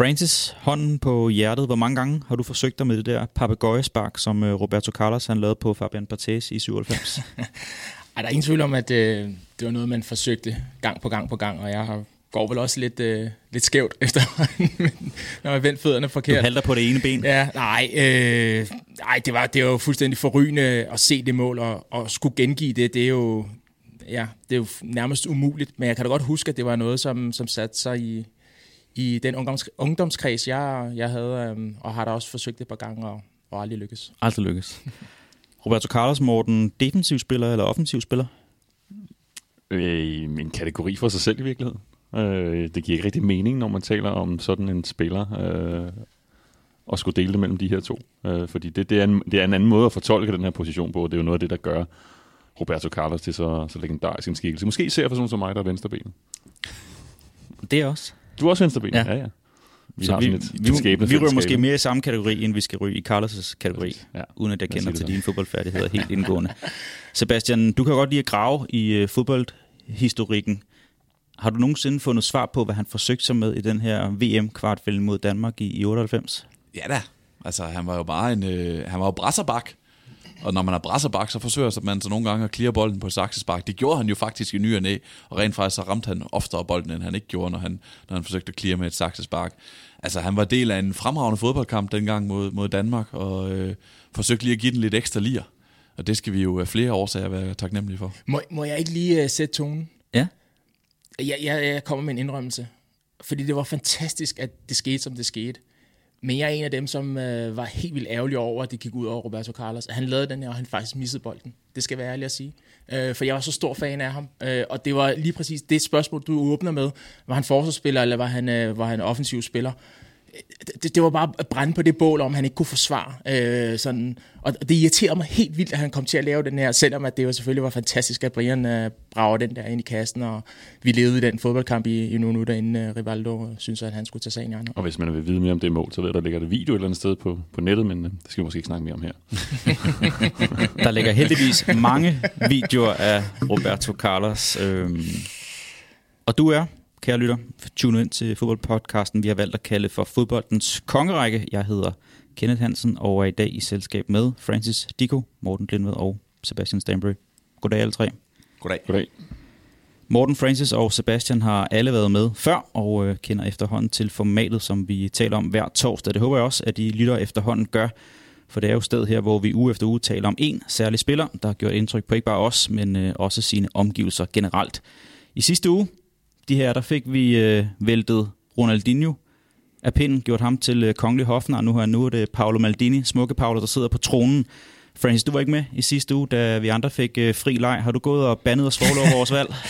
Francis, hånden på hjertet. Hvor mange gange har du forsøgt dig med det der papegøjespark, som øh, Roberto Carlos han lavede på Fabian Barthez i 97? Ej, der er ingen tvivl om, at øh, det var noget, man forsøgte gang på gang på gang, og jeg har går vel også lidt, øh, lidt skævt efter, når jeg vendte fødderne forkert. Du halter på det ene ben? Ja, nej, øh, nej det, var, det var jo fuldstændig forrygende at se det mål, og, og skulle gengive det, det er jo, ja, det er jo nærmest umuligt, men jeg kan da godt huske, at det var noget, som, som satte sig i, i den ungdoms, ungdomskreds, jeg, jeg havde, øhm, og har da også forsøgt det et par gange, og, og aldrig lykkes. Aldrig lykkes. Roberto Carlos, Morten, defensiv spiller eller offensiv spiller? Øh, en kategori for sig selv i virkeligheden. Øh, det giver ikke rigtig mening, når man taler om sådan en spiller, øh, og skulle dele det mellem de her to. Øh, fordi det, det, er en, det er en anden måde at fortolke den her position på. Det er jo noget af det, der gør Roberto Carlos til så, så legendarisk en skikkelse. Måske især for sådan som mig, der er venstrebenet. Det er også. Du er også venstreben? Ja, ja. ja. Vi, så vi, et, vi, vi, vi ryger måske mere i samme kategori, end vi skal ryge i Carlos' kategori, ja. uden at jeg kender til dine fodboldfærdigheder helt indgående. Sebastian, du kan godt lide at grave i uh, fodboldhistorikken. Har du nogensinde fundet svar på, hvad han forsøgte sig med i den her VM-kvartfælde mod Danmark i, i 98? Ja da. Altså, han var jo bare en... Øh, han var jo brasserbak. Og når man er brasserbak, så forsøger man så nogle gange at klire bolden på saksespark. Det gjorde han jo faktisk i ny og næ, og rent faktisk så ramte han oftere bolden, end han ikke gjorde, når han, når han forsøgte at klire med et saksespark. Altså, han var del af en fremragende fodboldkamp dengang mod, mod Danmark, og øh, forsøgte lige at give den lidt ekstra lir. Og det skal vi jo af flere årsager være taknemmelige for. Må, må jeg ikke lige uh, sætte tonen? Ja. Jeg, jeg, jeg kommer med en indrømmelse. Fordi det var fantastisk, at det skete, som det skete. Men jeg er en af dem, som øh, var helt vildt ærgerlig over, at det gik ud over Roberto Carlos. Han lavede den her, og han faktisk missede bolden. Det skal være ærlig at sige. Øh, for jeg var så stor fan af ham. Øh, og det var lige præcis det spørgsmål, du åbner med. Var han forsvarsspiller, eller var han, øh, var han offensiv spiller? Det, det var bare at brænde på det bål, om han ikke kunne forsvare. Øh, sådan. Og det irriterer mig helt vildt, at han kom til at lave den her, selvom at det jo selvfølgelig var fantastisk, at Brian øh, brager den der ind i kassen, og vi levede i den fodboldkamp i, i nogle minutter, inden øh, Rivaldo synes, at han skulle tage sagen i andre. Og hvis man vil vide mere om det mål, så ved jeg, der ligger det video et eller andet sted på, på nettet, men øh, det skal vi måske ikke snakke mere om her. der ligger heldigvis mange videoer af Roberto Carlos. Øh, og du er kære lytter, tune ind til fodboldpodcasten, vi har valgt at kalde for fodboldens kongerække. Jeg hedder Kenneth Hansen og er i dag i selskab med Francis Diko, Morten Lindved og Sebastian Stanbury. Goddag alle tre. Goddag. Goddag. Morten, Francis og Sebastian har alle været med før og øh, kender efterhånden til formatet, som vi taler om hver torsdag. Det håber jeg også, at I lytter efterhånden gør, for det er jo sted her, hvor vi uge efter uge taler om en særlig spiller, der har gjort indtryk på ikke bare os, men øh, også sine omgivelser generelt. I sidste uge, de her, der fik vi øh, væltet Ronaldinho af pinden, gjort ham til øh, kongelig hofnar. Nu, nu er det Paolo Maldini, smukke Paolo, der sidder på tronen. Francis, du var ikke med i sidste uge, da vi andre fik øh, fri leg. Har du gået og bandet og svoglet over vores valg? Nej.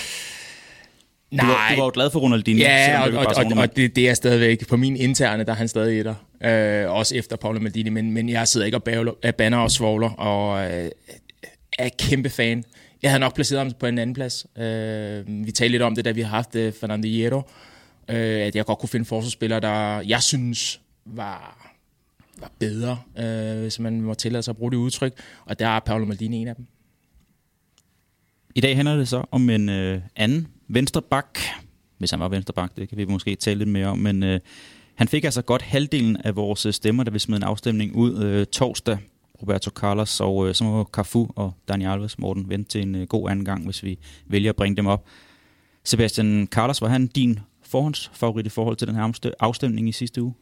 Du var, du var jo glad for Ronaldinho. Ja, og, og, og, og det, det er stadigvæk på min interne, der er han stadig etter. Øh, også efter Paolo Maldini, men, men jeg sidder ikke og bævler, banner og svogler, og øh, er kæmpe fan. Jeg havde nok placeret ham på en anden plads. Øh, vi talte lidt om det, da vi har haft øh, Fernando Hierro, øh, at jeg godt kunne finde forsvarsspillere, der jeg synes var, var bedre, øh, hvis man må tillade sig at bruge det udtryk, og der er Paolo Maldini en af dem. I dag handler det så om en øh, anden vensterbak, hvis han var vensterbak, det kan vi måske tale lidt mere om, men øh, han fik altså godt halvdelen af vores øh, stemmer, da vi smed en afstemning ud øh, torsdag Roberto Carlos, og øh, så må Cafu og Dani Alves, Morten, vente til en øh, god anden gang, hvis vi vælger at bringe dem op. Sebastian Carlos, var han din forhåndsfavorit i forhold til den her afstemning i sidste uge?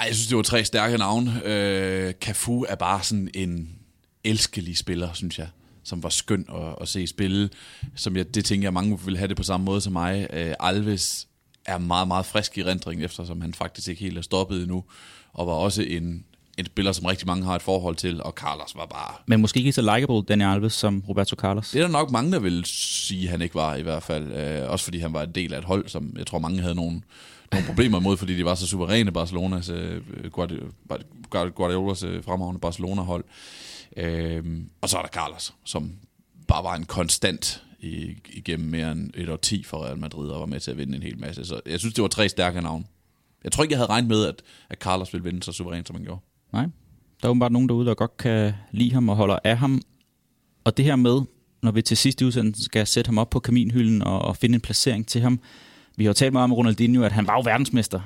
Ej, jeg synes, det var tre stærke navne. Øh, Cafu er bare sådan en elskelig spiller, synes jeg som var skøn at, at se spille. Som jeg, det tænker jeg, mange vil have det på samme måde som mig. Øh, Alves er meget, meget frisk i rendringen, eftersom han faktisk ikke helt er stoppet endnu, og var også en en spiller, som rigtig mange har et forhold til, og Carlos var bare... Men måske ikke så likable, Daniel Alves, som Roberto Carlos. Det er der nok mange, der vil sige, at han ikke var i hvert fald. Øh, også fordi han var en del af et hold, som jeg tror mange havde nogle, nogle problemer imod, fordi de var så suveræne Barcelonas, øh, Guardiolas øh, fremragende Barcelona-hold. Øh, og så er der Carlos, som bare var en konstant i, igennem mere end et år ti for Real Madrid og var med til at vinde en hel masse. Så jeg synes, det var tre stærke navne. Jeg tror ikke, jeg havde regnet med, at, at Carlos ville vinde så suverænt, som han gjorde. Nej, der er åbenbart nogen derude, der godt kan lide ham og holder af ham. Og det her med, når vi til sidst i udsendelsen skal sætte ham op på kaminhylden og, og finde en placering til ham. Vi har jo talt meget om Ronaldinho, at han var jo verdensmester.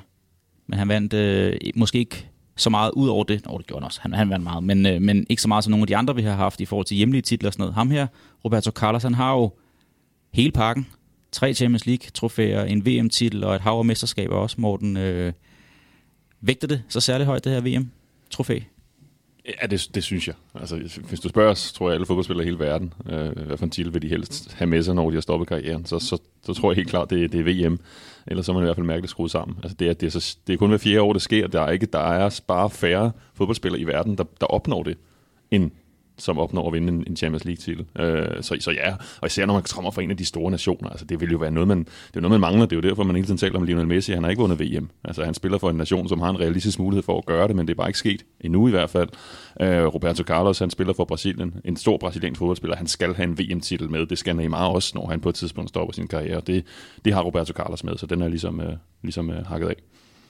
Men han vandt øh, måske ikke så meget ud over det. Nå, det gjorde han også. Han, han vandt meget. Men, øh, men ikke så meget som nogle af de andre, vi har haft i forhold til hjemlige titler og sådan noget. Ham her, Roberto Carlos, han har jo hele pakken. Tre Champions League-trofæer, en VM-titel og et hav af mesterskaber også, Morten. Øh, vægter det så særlig højt, det her VM? Trofæ? Ja, det, det synes jeg. Altså, hvis du spørger os, tror jeg, alle fodboldspillere i hele verden, øh, hvad for en titel vil de helst have med sig, når de har stoppet karrieren, så, så, så tror jeg helt klart, det, det er VM. Ellers så er man i hvert fald mærkeligt skruet sammen. Altså, det, er, det, er så, det er kun hver fjerde år, det sker. Der er, ikke, der er bare færre fodboldspillere i verden, der, der opnår det, end som opnår at vinde en, Champions League-titel. Øh, så, så ja, og især når man kommer fra en af de store nationer, altså det vil jo være noget, man, det er noget, man mangler. Det er jo derfor, man hele tiden taler om Lionel Messi. Han har ikke vundet VM. Altså han spiller for en nation, som har en realistisk mulighed for at gøre det, men det er bare ikke sket endnu i hvert fald. Øh, Roberto Carlos, han spiller for Brasilien. En stor brasiliansk fodboldspiller. Han skal have en VM-titel med. Det skal Neymar også, når han på et tidspunkt stopper sin karriere. Det, det har Roberto Carlos med, så den er ligesom, øh, ligesom øh, hakket af.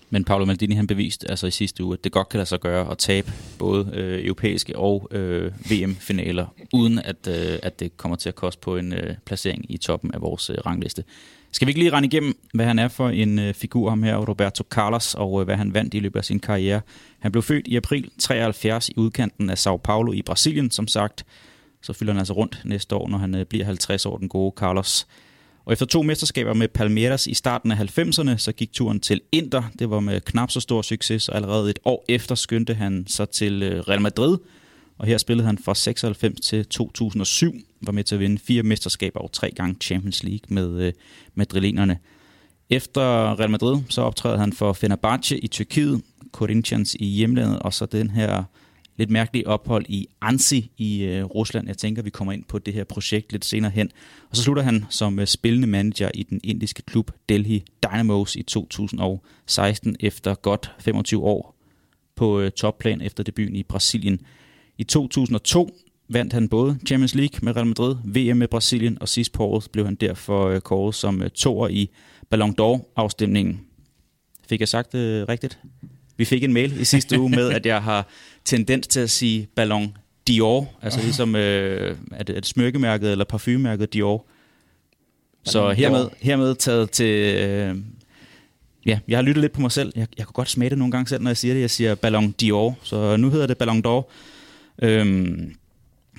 Men Paolo Maldini han beviste altså i sidste uge, at det godt kan lade sig gøre at tabe både øh, europæiske og øh, VM-finaler, uden at, øh, at det kommer til at koste på en øh, placering i toppen af vores øh, rangliste. Skal vi ikke lige rende igennem, hvad han er for en øh, figur, ham her, Roberto Carlos, og øh, hvad han vandt i løbet af sin karriere. Han blev født i april 73 i udkanten af Sao Paulo i Brasilien, som sagt. Så fylder han altså rundt næste år, når han øh, bliver 50 år, den gode Carlos. Og efter to mesterskaber med Palmeiras i starten af 90'erne, så gik turen til Inter. Det var med knap så stor succes, og allerede et år efter skyndte han sig til øh, Real Madrid. Og her spillede han fra 96 til 2007, var med til at vinde fire mesterskaber og tre gange Champions League med øh, madrilenerne. Efter Real Madrid, så optræder han for Fenerbahce i Tyrkiet, Corinthians i hjemlandet, og så den her lidt mærkelige ophold i Ansi i øh, Rusland. Jeg tænker, vi kommer ind på det her projekt lidt senere hen. Og så slutter han som øh, spillende manager i den indiske klub Delhi Dynamos i 2016 efter godt 25 år på øh, topplan efter debuten i Brasilien. I 2002 vandt han både Champions League med Real Madrid, VM med Brasilien, og sidst på året blev han derfor øh, kåret som øh, toer i Ballon d'Or-afstemningen. Fik jeg sagt det øh, rigtigt? Vi fik en mail i sidste uge med, at jeg har tendens til at sige Ballon Dior, altså ligesom øh, er, det, er det smykkemærket eller parfumemærket Dior. Så hermed, hermed taget til... Øh, ja, jeg har lyttet lidt på mig selv. Jeg, jeg kan godt smage det nogle gange selv, når jeg siger det. Jeg siger Ballon Dior, så nu hedder det Ballon d'Or. Øhm,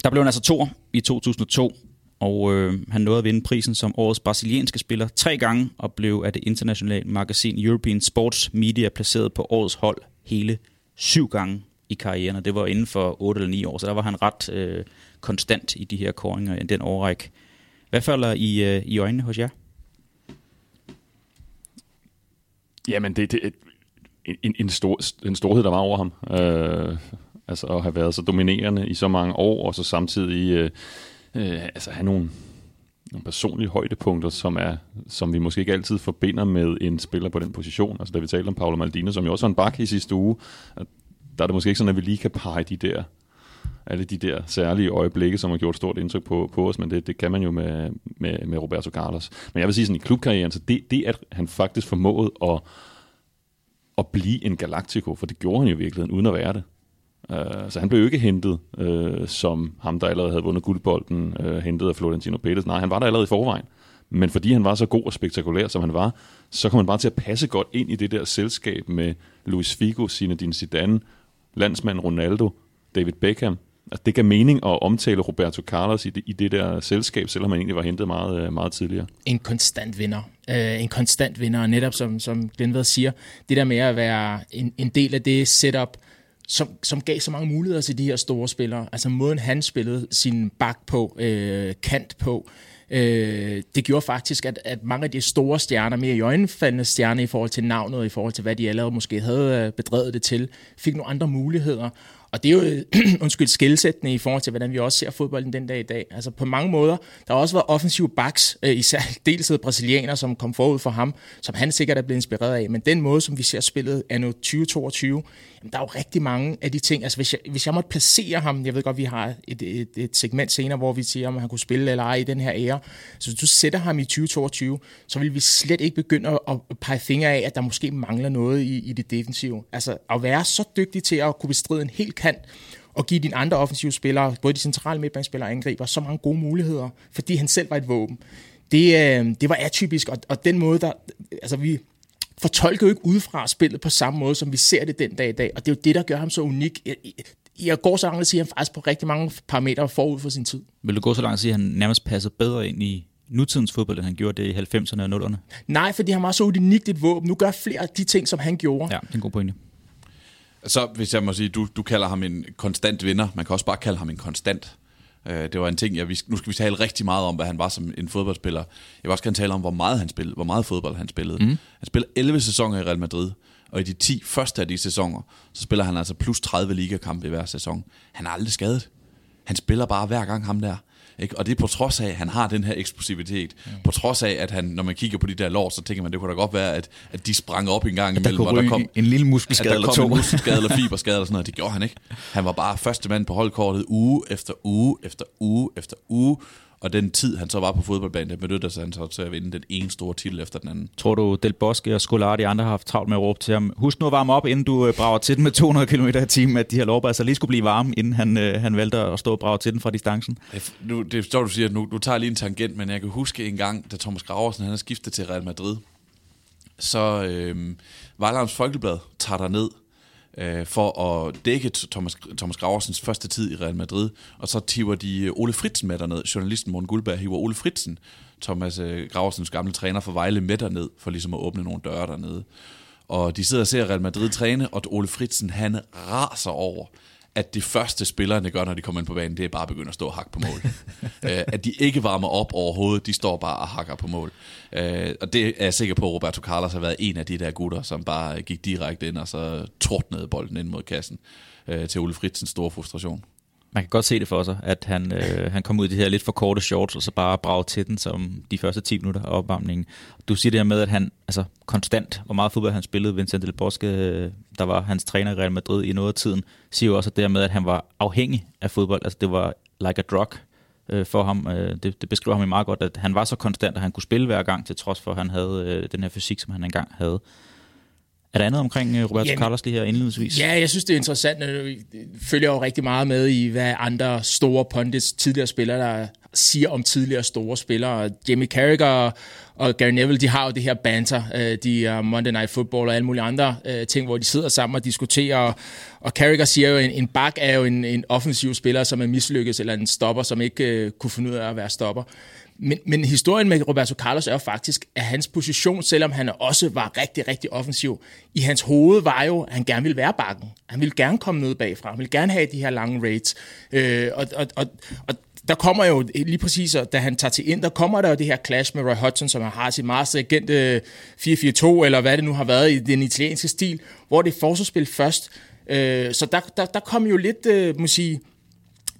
der blev han altså to i 2002, og øh, han nåede at vinde prisen som årets brasilianske spiller tre gange, og blev af det internationale magasin European Sports Media placeret på årets hold hele syv gange i karrieren, og det var inden for 8 eller 9 år, så der var han ret øh, konstant i de her koringer i den årrække. Hvad falder i, øh, i øjnene hos jer? Jamen, det, det en, en, stor, en storhed, der var over ham. Øh, altså at have været så dominerende i så mange år, og så samtidig øh, øh, altså have nogle, nogle personlige højdepunkter, som, er, som vi måske ikke altid forbinder med en spiller på den position. Altså da vi talte om Paolo Maldini, som jo også var en bak i sidste uge, der er det måske ikke sådan, at vi lige kan pege de der alle de der særlige øjeblikke, som har gjort stort indtryk på, på os, men det, det kan man jo med, med, med Roberto Carlos. Men jeg vil sige sådan i klubkarrieren, så det, det at han faktisk formåede at, at blive en Galactico, for det gjorde han jo i virkeligheden, uden at være det. Uh, så han blev jo ikke hentet uh, som ham, der allerede havde vundet guldbolden, uh, hentet af Florentino Pérez. Nej, han var der allerede i forvejen. Men fordi han var så god og spektakulær, som han var, så kom han bare til at passe godt ind i det der selskab med Luis Figo, Zinedine Zidane, landsmand Ronaldo, David Beckham. Altså, det gav mening at omtale Roberto Carlos i det, i det der selskab, selvom han egentlig var hentet meget, meget tidligere. En konstant vinder. Uh, en konstant vinder, og netop som, som Glenved siger, det der med at være en, en del af det setup, som, som gav så mange muligheder til de her store spillere. Altså måden han spillede sin bak på, øh, kant på, Øh, det gjorde faktisk, at, at mange af de store stjerner, mere i øjenfaldende stjerner i forhold til navnet, og i forhold til hvad de allerede måske havde øh, bedrevet det til, fik nogle andre muligheder. Og det er jo undskyld, skilsættende i forhold til, hvordan vi også ser fodbolden den dag i dag. Altså på mange måder, der har også været offensive backs, øh, især dels brasilianer, som kom forud for ham, som han sikkert er blevet inspireret af. Men den måde, som vi ser spillet anno 2022, jamen, der er jo rigtig mange af de ting. Altså hvis jeg, hvis jeg måtte placere ham, jeg ved godt, vi har et, et, et segment senere, hvor vi siger, om han kunne spille eller ej i den her ære. Så hvis du sætter ham i 2022, så vil vi slet ikke begynde at pege fingre af, at der måske mangler noget i, i det defensive. Altså at være så dygtig til at kunne bestride en hel kant, og give dine andre offensive spillere, både de centrale midtbanespillere og angriber, så mange gode muligheder, fordi han selv var et våben. Det, øh, det var atypisk, og, og den måde, der, altså vi fortolker jo ikke udefra spillet på samme måde, som vi ser det den dag i dag, og det er jo det, der gør ham så unik. Jeg, jeg går så langt at sige, at han faktisk på rigtig mange parametre forud for sin tid. Vil du gå så langt at sige, at han nærmest passer bedre ind i nutidens fodbold, end han gjorde det i 90'erne og 0'erne? Nej, fordi han var så unikt et våben. Nu gør flere af de ting, som han gjorde. Ja, det er en god pointe. Så hvis jeg må sige, du, du kalder ham en konstant vinder, man kan også bare kalde ham en konstant. Øh, det var en ting, jeg, nu skal vi tale rigtig meget om, hvad han var som en fodboldspiller. Jeg vil også gerne tale om, hvor meget han spillede, hvor meget fodbold han spillede. Mm. Han spillede 11 sæsoner i Real Madrid, og i de 10 første af de sæsoner, så spiller han altså plus 30 ligakampe i hver sæson. Han er aldrig skadet. Han spiller bare hver gang ham der. Ikke? Og det er på trods af, at han har den her eksplosivitet. Mm. På trods af, at han, når man kigger på de der lår, så tænker man, det kunne da godt være, at, at de sprang op en gang imellem. Der, der kom en lille muskelskade eller to. en muskelskade eller fiberskade eller sådan noget. Det gjorde han ikke. Han var bare første mand på holdkortet uge efter uge efter uge efter uge. Og den tid, han så var på fodboldbanen, det benyttede han så til at vinde den ene store titel efter den anden. Tror du, Del Bosque og Scolari de andre har haft travlt med at råbe til ham, husk nu at varme op, inden du øh, brager til den med 200 km i timen, at de her lovbær så lige skulle blive varme, inden han, øh, han valgte at stå og brage til den fra distancen? Nu, det står du siger, nu, du tager lige en tangent, men jeg kan huske en gang, da Thomas Graversen han har skiftet til Real Madrid, så øh, Vejlams Folkeblad tager der ned øh, for at dække Thomas, Thomas Graversens første tid i Real Madrid. Og så tiver de øh, Ole Fritsen med derned. Journalisten Morten Guldberg hiver Ole Fritsen, Thomas øh, Graversens gamle træner for Vejle, med derned, for ligesom at åbne nogle døre dernede. Og de sidder og ser Real Madrid træne, og Ole Fritsen, han raser over, at det første spillerne gør, når de kommer ind på banen, det er bare at begynde at stå og hakke på mål. øh, at de ikke varmer op overhovedet, de står bare og hakker på mål. Øh, og det er jeg sikker på, at Roberto Carlos har været en af de der gutter, som bare gik direkte ind og så tordnede bolden ind mod kassen øh, til Ole Fritzens store frustration man kan godt se det for sig, at han, øh, han kom ud i de her lidt for korte shorts, og så bare bragte til den som de første 10 minutter af opvarmningen. Du siger det her med, at han altså konstant, hvor meget fodbold han spillede, Vincent Del Bosque, øh, der var hans træner i Real Madrid i noget af tiden, siger jo også det her med, at han var afhængig af fodbold. Altså det var like a drug øh, for ham. Øh, det, det beskriver ham i meget godt, at han var så konstant, at han kunne spille hver gang, til trods for, at han havde øh, den her fysik, som han engang havde. Er der andet omkring øh, Roberto Jamen, Carlos lige her indledningsvis? Ja, jeg synes, det er interessant. Jeg følger jo rigtig meget med i, hvad andre store pundits, tidligere spillere, der siger om tidligere store spillere. Jamie Carragher og Gary Neville, de har jo det her banter, øh, de er Monday Night Football og alle mulige andre øh, ting, hvor de sidder sammen og diskuterer. Og Carragher siger jo, at en, en bak er jo en, en offensiv spiller, som er mislykkes, eller en stopper, som ikke kunne finde ud af at være stopper. Men, men historien med Roberto Carlos er jo faktisk, at hans position, selvom han også var rigtig, rigtig offensiv, i hans hoved var jo, at han gerne ville være bakken. Han ville gerne komme ned bagfra. Han ville gerne have de her lange raids. Øh, og, og, og, og der kommer jo lige præcis, da han tager til ind, der kommer der jo det her clash med Roy Hodgson, som har sit meget agent øh, 4-4-2, eller hvad det nu har været i den italienske stil, hvor det er forsvarsspil først. Øh, så der, der, der kom jo lidt, øh, må sige,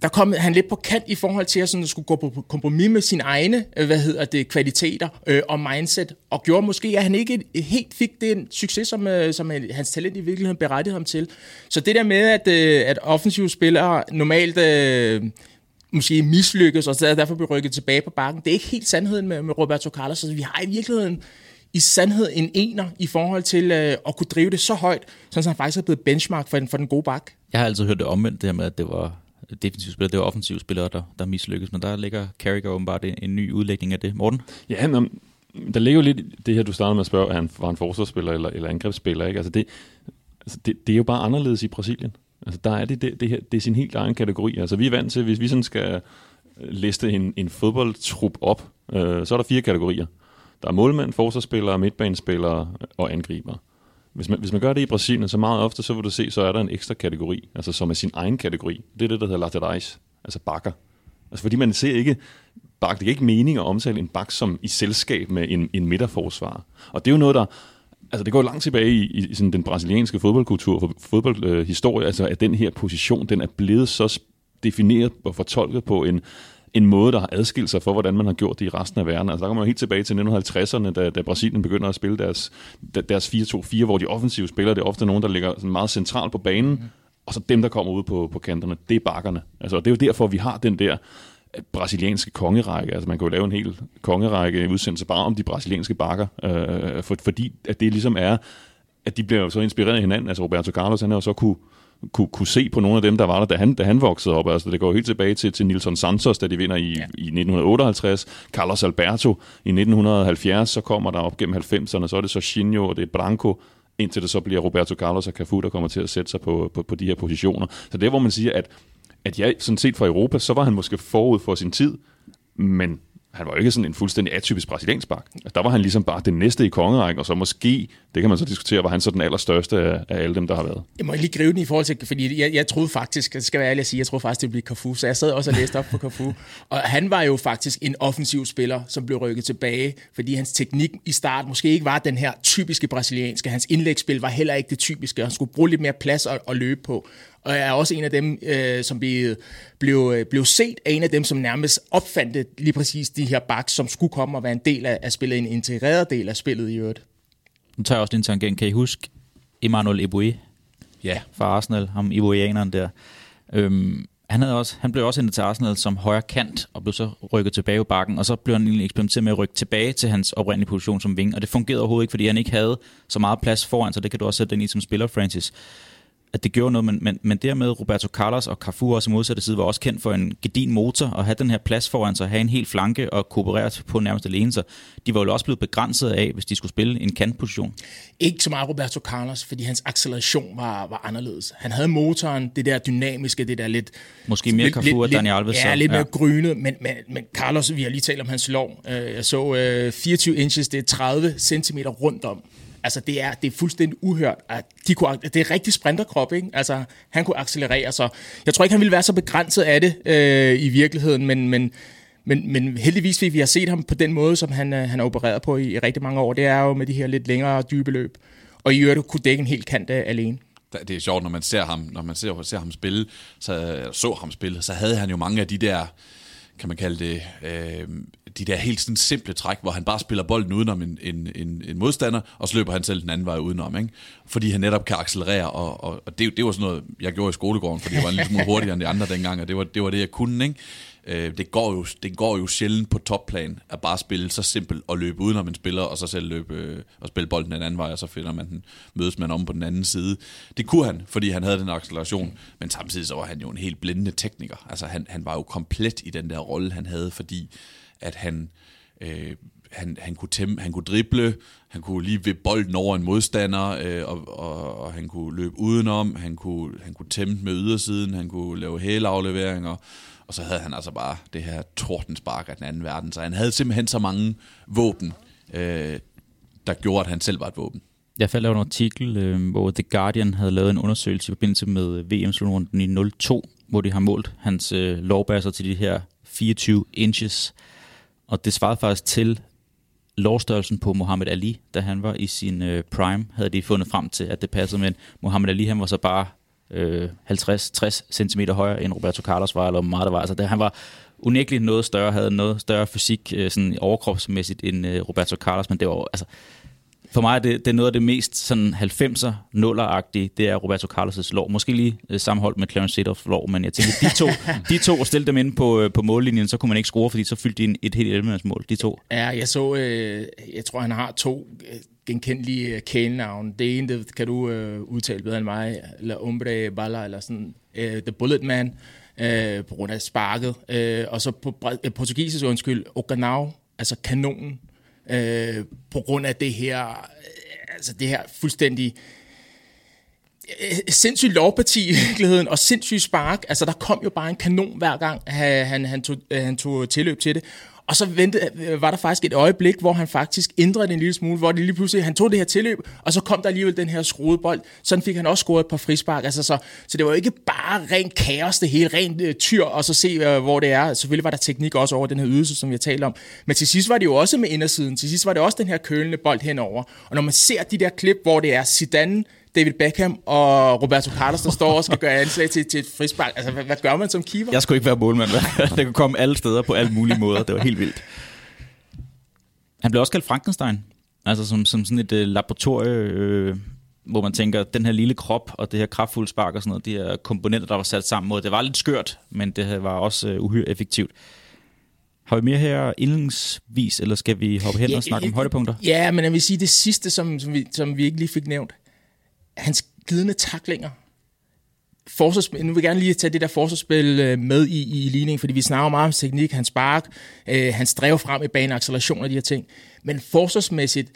der kom han lidt på kant i forhold til at sådan, skulle gå på kompromis med sine egne øh, hvad hedder det, kvaliteter øh, og mindset, og gjorde måske, at han ikke helt fik den succes, som, øh, som hans talent i virkeligheden berettigede ham til. Så det der med, at, øh, at offensive spillere normalt øh, måske mislykkes, og derfor bliver rykket tilbage på bakken, det er ikke helt sandheden med, med Roberto Carlos. Så vi har i virkeligheden i sandhed en ener i forhold til øh, at kunne drive det så højt, så han faktisk er blevet benchmark for den, for den gode bak. Jeg har altid hørt det omvendt, det her med, at det var defensive spillere, det var offensive spillere, der, der mislykkes, men der ligger Carragher åbenbart en, en ny udlægning af det. Morten? Ja, men der ligger jo lidt det her, du startede med at spørge, er han var en forsvarsspiller eller, eller angrebsspiller, ikke? Altså det, altså det, det er jo bare anderledes i Brasilien. Altså der er det, det, det, her, det er sin helt egen kategori. Altså vi er vant til, hvis vi sådan skal øh, liste en, en fodboldtrup op, øh, så er der fire kategorier. Der er målmænd, forsvarsspillere, midtbanespillere og angriber. Hvis man, hvis man gør det i Brasilien, så meget ofte, så vil du se, så er der en ekstra kategori, altså som er sin egen kategori. Det er det, der hedder laterais, altså bakker. Altså fordi man ser ikke bak. Det giver ikke mening at omtale en bak som i selskab med en, en midterforsvar. Og det er jo noget, der altså det går langt tilbage i, i sådan den brasilianske fodboldkultur, fodboldhistorie, øh, altså at den her position, den er blevet så defineret og fortolket på en, en måde, der har adskilt sig for, hvordan man har gjort det i resten af verden. Altså der kommer man helt tilbage til 1950'erne, da, da Brasilien begynder at spille deres, deres 4-2-4, hvor de offensive spillere, det er ofte nogen, der ligger sådan meget centralt på banen, mm. og så dem, der kommer ud på, på kanterne, det er bakkerne. Altså, det er jo derfor, vi har den der brasilianske kongerække. Altså man kan jo lave en hel kongerække udsendelse bare om de brasilianske bakker, øh, for, fordi at det ligesom er, at de bliver jo så inspireret af hinanden. Altså Roberto Carlos, han har jo så kunne kunne, kunne se på nogle af dem, der var der, da han, da han voksede op. Altså, det går helt tilbage til, til Nilson Santos, da de vinder i, ja. i 1958. Carlos Alberto i 1970, så kommer der op gennem 90'erne, så er det så Chinho, og det er Branco, indtil det så bliver Roberto Carlos og Cafu, der kommer til at sætte sig på, på, på de her positioner. Så det er, hvor man siger, at at jeg sådan set fra Europa, så var han måske forud for sin tid, men han var jo ikke sådan en fuldstændig atypisk brasiliansk bak. Der var han ligesom bare den næste i kongerækken, og så måske, det kan man så diskutere, var han så den allerstørste af, af alle dem, der har været. Jeg må lige gribe den i forhold til, fordi jeg, jeg troede faktisk, det skal være ærlig at sige, jeg troede faktisk, det blev Cafu, så jeg sad også og læste op på Cafu. Og han var jo faktisk en offensiv spiller, som blev rykket tilbage, fordi hans teknik i start måske ikke var den her typiske brasilianske. Hans indlægsspil var heller ikke det typiske, han skulle bruge lidt mere plads at, at løbe på og jeg er også en af dem, øh, som blev, blev, øh, blev set af en af dem, som nærmest opfandt lige præcis de her backs, som skulle komme og være en del af, af spillet, en integreret del af spillet i øvrigt. Nu tager jeg også din tangent. Kan I huske Emmanuel Eboué? Ja. Fra Arsenal, ham Ebouéaneren der. Øhm, han, havde også, han blev også hentet til Arsenal som højre kant, og blev så rykket tilbage i bakken, og så blev han egentlig eksperimenteret med at rykke tilbage til hans oprindelige position som ving, og det fungerede overhovedet ikke, fordi han ikke havde så meget plads foran, så det kan du også sætte ind i som spiller, Francis at det gjorde noget, men, men, men dermed Roberto Carlos og Cafu også modsatte side var også kendt for en gedin motor, og have den her plads foran sig, have en helt flanke og kooperere på nærmest alene, så de var jo også blevet begrænset af, hvis de skulle spille en kantposition. Ikke så meget Roberto Carlos, fordi hans acceleration var, var anderledes. Han havde motoren, det der dynamiske, det der lidt... Måske mere Cafu og Dani Alves. Ja, lidt mere ja. grynet, men, men, men Carlos, vi har lige talt om hans lov. Øh, jeg så 24 øh, inches, det er 30 cm rundt om. Altså, det er, det er fuldstændig uhørt. At de kunne, det er rigtig sprinterkrop, ikke? Altså, han kunne accelerere, så jeg tror ikke, han ville være så begrænset af det øh, i virkeligheden, men, men, men, men heldigvis vi har set ham på den måde, som han, øh, han har opereret på i, i rigtig mange år. Det er jo med de her lidt længere dybe løb. Og i øvrigt kunne dække en hel kant øh, alene det er sjovt, når man ser ham, når man ser, ser ham spille, så, så ham spille, så havde han jo mange af de der, kan man kalde det, øh, de der helt sådan simple træk, hvor han bare spiller bolden udenom en, en, en, en modstander, og så løber han selv den anden vej udenom, ikke? Fordi han netop kan accelerere, og, og, og det, det var sådan noget, jeg gjorde i skolegården, fordi jeg var en lille smule hurtigere end de andre dengang, og det var det, var det jeg kunne, ikke? Øh, det, går jo, det går jo sjældent på topplan at bare spille så simpelt og løbe udenom en spiller, og så selv løbe øh, og spille bolden den anden vej, og så finder man den, mødes man om på den anden side. Det kunne han, fordi han havde den acceleration, men samtidig så var han jo en helt blændende tekniker. Altså han, han var jo komplet i den der rolle, han havde, fordi at han, øh, han, han, kunne tæmme, han kunne drible, han kunne lige ved bolden over en modstander, øh, og, og, og han kunne løbe udenom, han kunne, han kunne tæmme med ydersiden, han kunne lave hælafleveringer, og så havde han altså bare det her tordenspark af den anden verden. Så han havde simpelthen så mange våben, øh, der gjorde, at han selv var et våben. Jeg faldt over en artikel, øh, hvor The Guardian havde lavet en undersøgelse i forbindelse med VM-slutrunden i 02, hvor de har målt hans øh, lovbasser til de her 24 inches. Og det svarede faktisk til lovstørrelsen på Muhammad Ali, da han var i sin øh, prime, havde de fundet frem til, at det passede, men Muhammad Ali, han var så bare øh, 50-60 cm højere end Roberto Carlos var, eller meget der var. Altså, det, han var unægteligt noget større, havde noget større fysik øh, sådan overkropsmæssigt end øh, Roberto Carlos, men det var altså, for mig er det, det er noget af det mest sådan 90'er, nulleragtige, det er Roberto Carlos' lov. Måske lige øh, sammenholdt med Clarence Seedorfs lov, men jeg tænker, de to, de to stille dem ind på, øh, på mållinjen, så kunne man ikke score, fordi så fyldte de et helt 11 mål, de to. Ja, jeg så, øh, jeg tror han har to øh, genkendelige øh, kælenavn. Det ene, det kan du øh, udtale bedre end mig, eller Umbre Balla, eller sådan, øh, The Bullet Man, øh, på grund af sparket. Øh, og så på øh, portugisisk undskyld, Oganau, altså kanonen, øh, på grund af det her, øh, altså det her fuldstændig øh, sindssygt lovparti i virkeligheden, og sindssygt spark. Altså, der kom jo bare en kanon hver gang, han, han, tog, øh, han tog tilløb til det. Og så ventede, øh, var der faktisk et øjeblik, hvor han faktisk ændrede det en lille smule, hvor det lige pludselig, han tog det her tilløb, og så kom der alligevel den her skruede bold. Sådan fik han også scoret et par frispark. Altså, så, så det var jo ikke bare rent kaos, det hele, rent øh, tyr, og så se, øh, hvor det er. Selvfølgelig var der teknik også over den her ydelse, som vi har talt om. Men til sidst var det jo også med indersiden. Til sidst var det også den her kølende bold henover. Og når man ser de der klip, hvor det er Zidane, David Beckham og Roberto Carlos, der står og skal gøre anslag til, til et frispark. Altså, hvad, hvad gør man som keeper? Jeg skulle ikke være målmand. Det kunne komme alle steder på alle mulige måder. Det var helt vildt. Han blev også kaldt Frankenstein. Altså som, som sådan et uh, laboratorie, øh, hvor man tænker, den her lille krop og det her kraftfulde spark og sådan noget, de her komponenter, der var sat sammen mod, det var lidt skørt, men det var også uh, uhyre effektivt. Har vi mere her indledningsvis, eller skal vi hoppe hen ja, og snakke om højdepunkter? Ja, men jeg vil sige det sidste, som, som, vi, som vi ikke lige fik nævnt hans glidende taklinger. Forsvarsspil, nu vil jeg gerne lige tage det der forsvarsspil øh, med i, i ligningen, fordi vi snakker meget om teknik, hans spark, øh, hans drev frem i banen, acceleration og de her ting. Men forsvarsmæssigt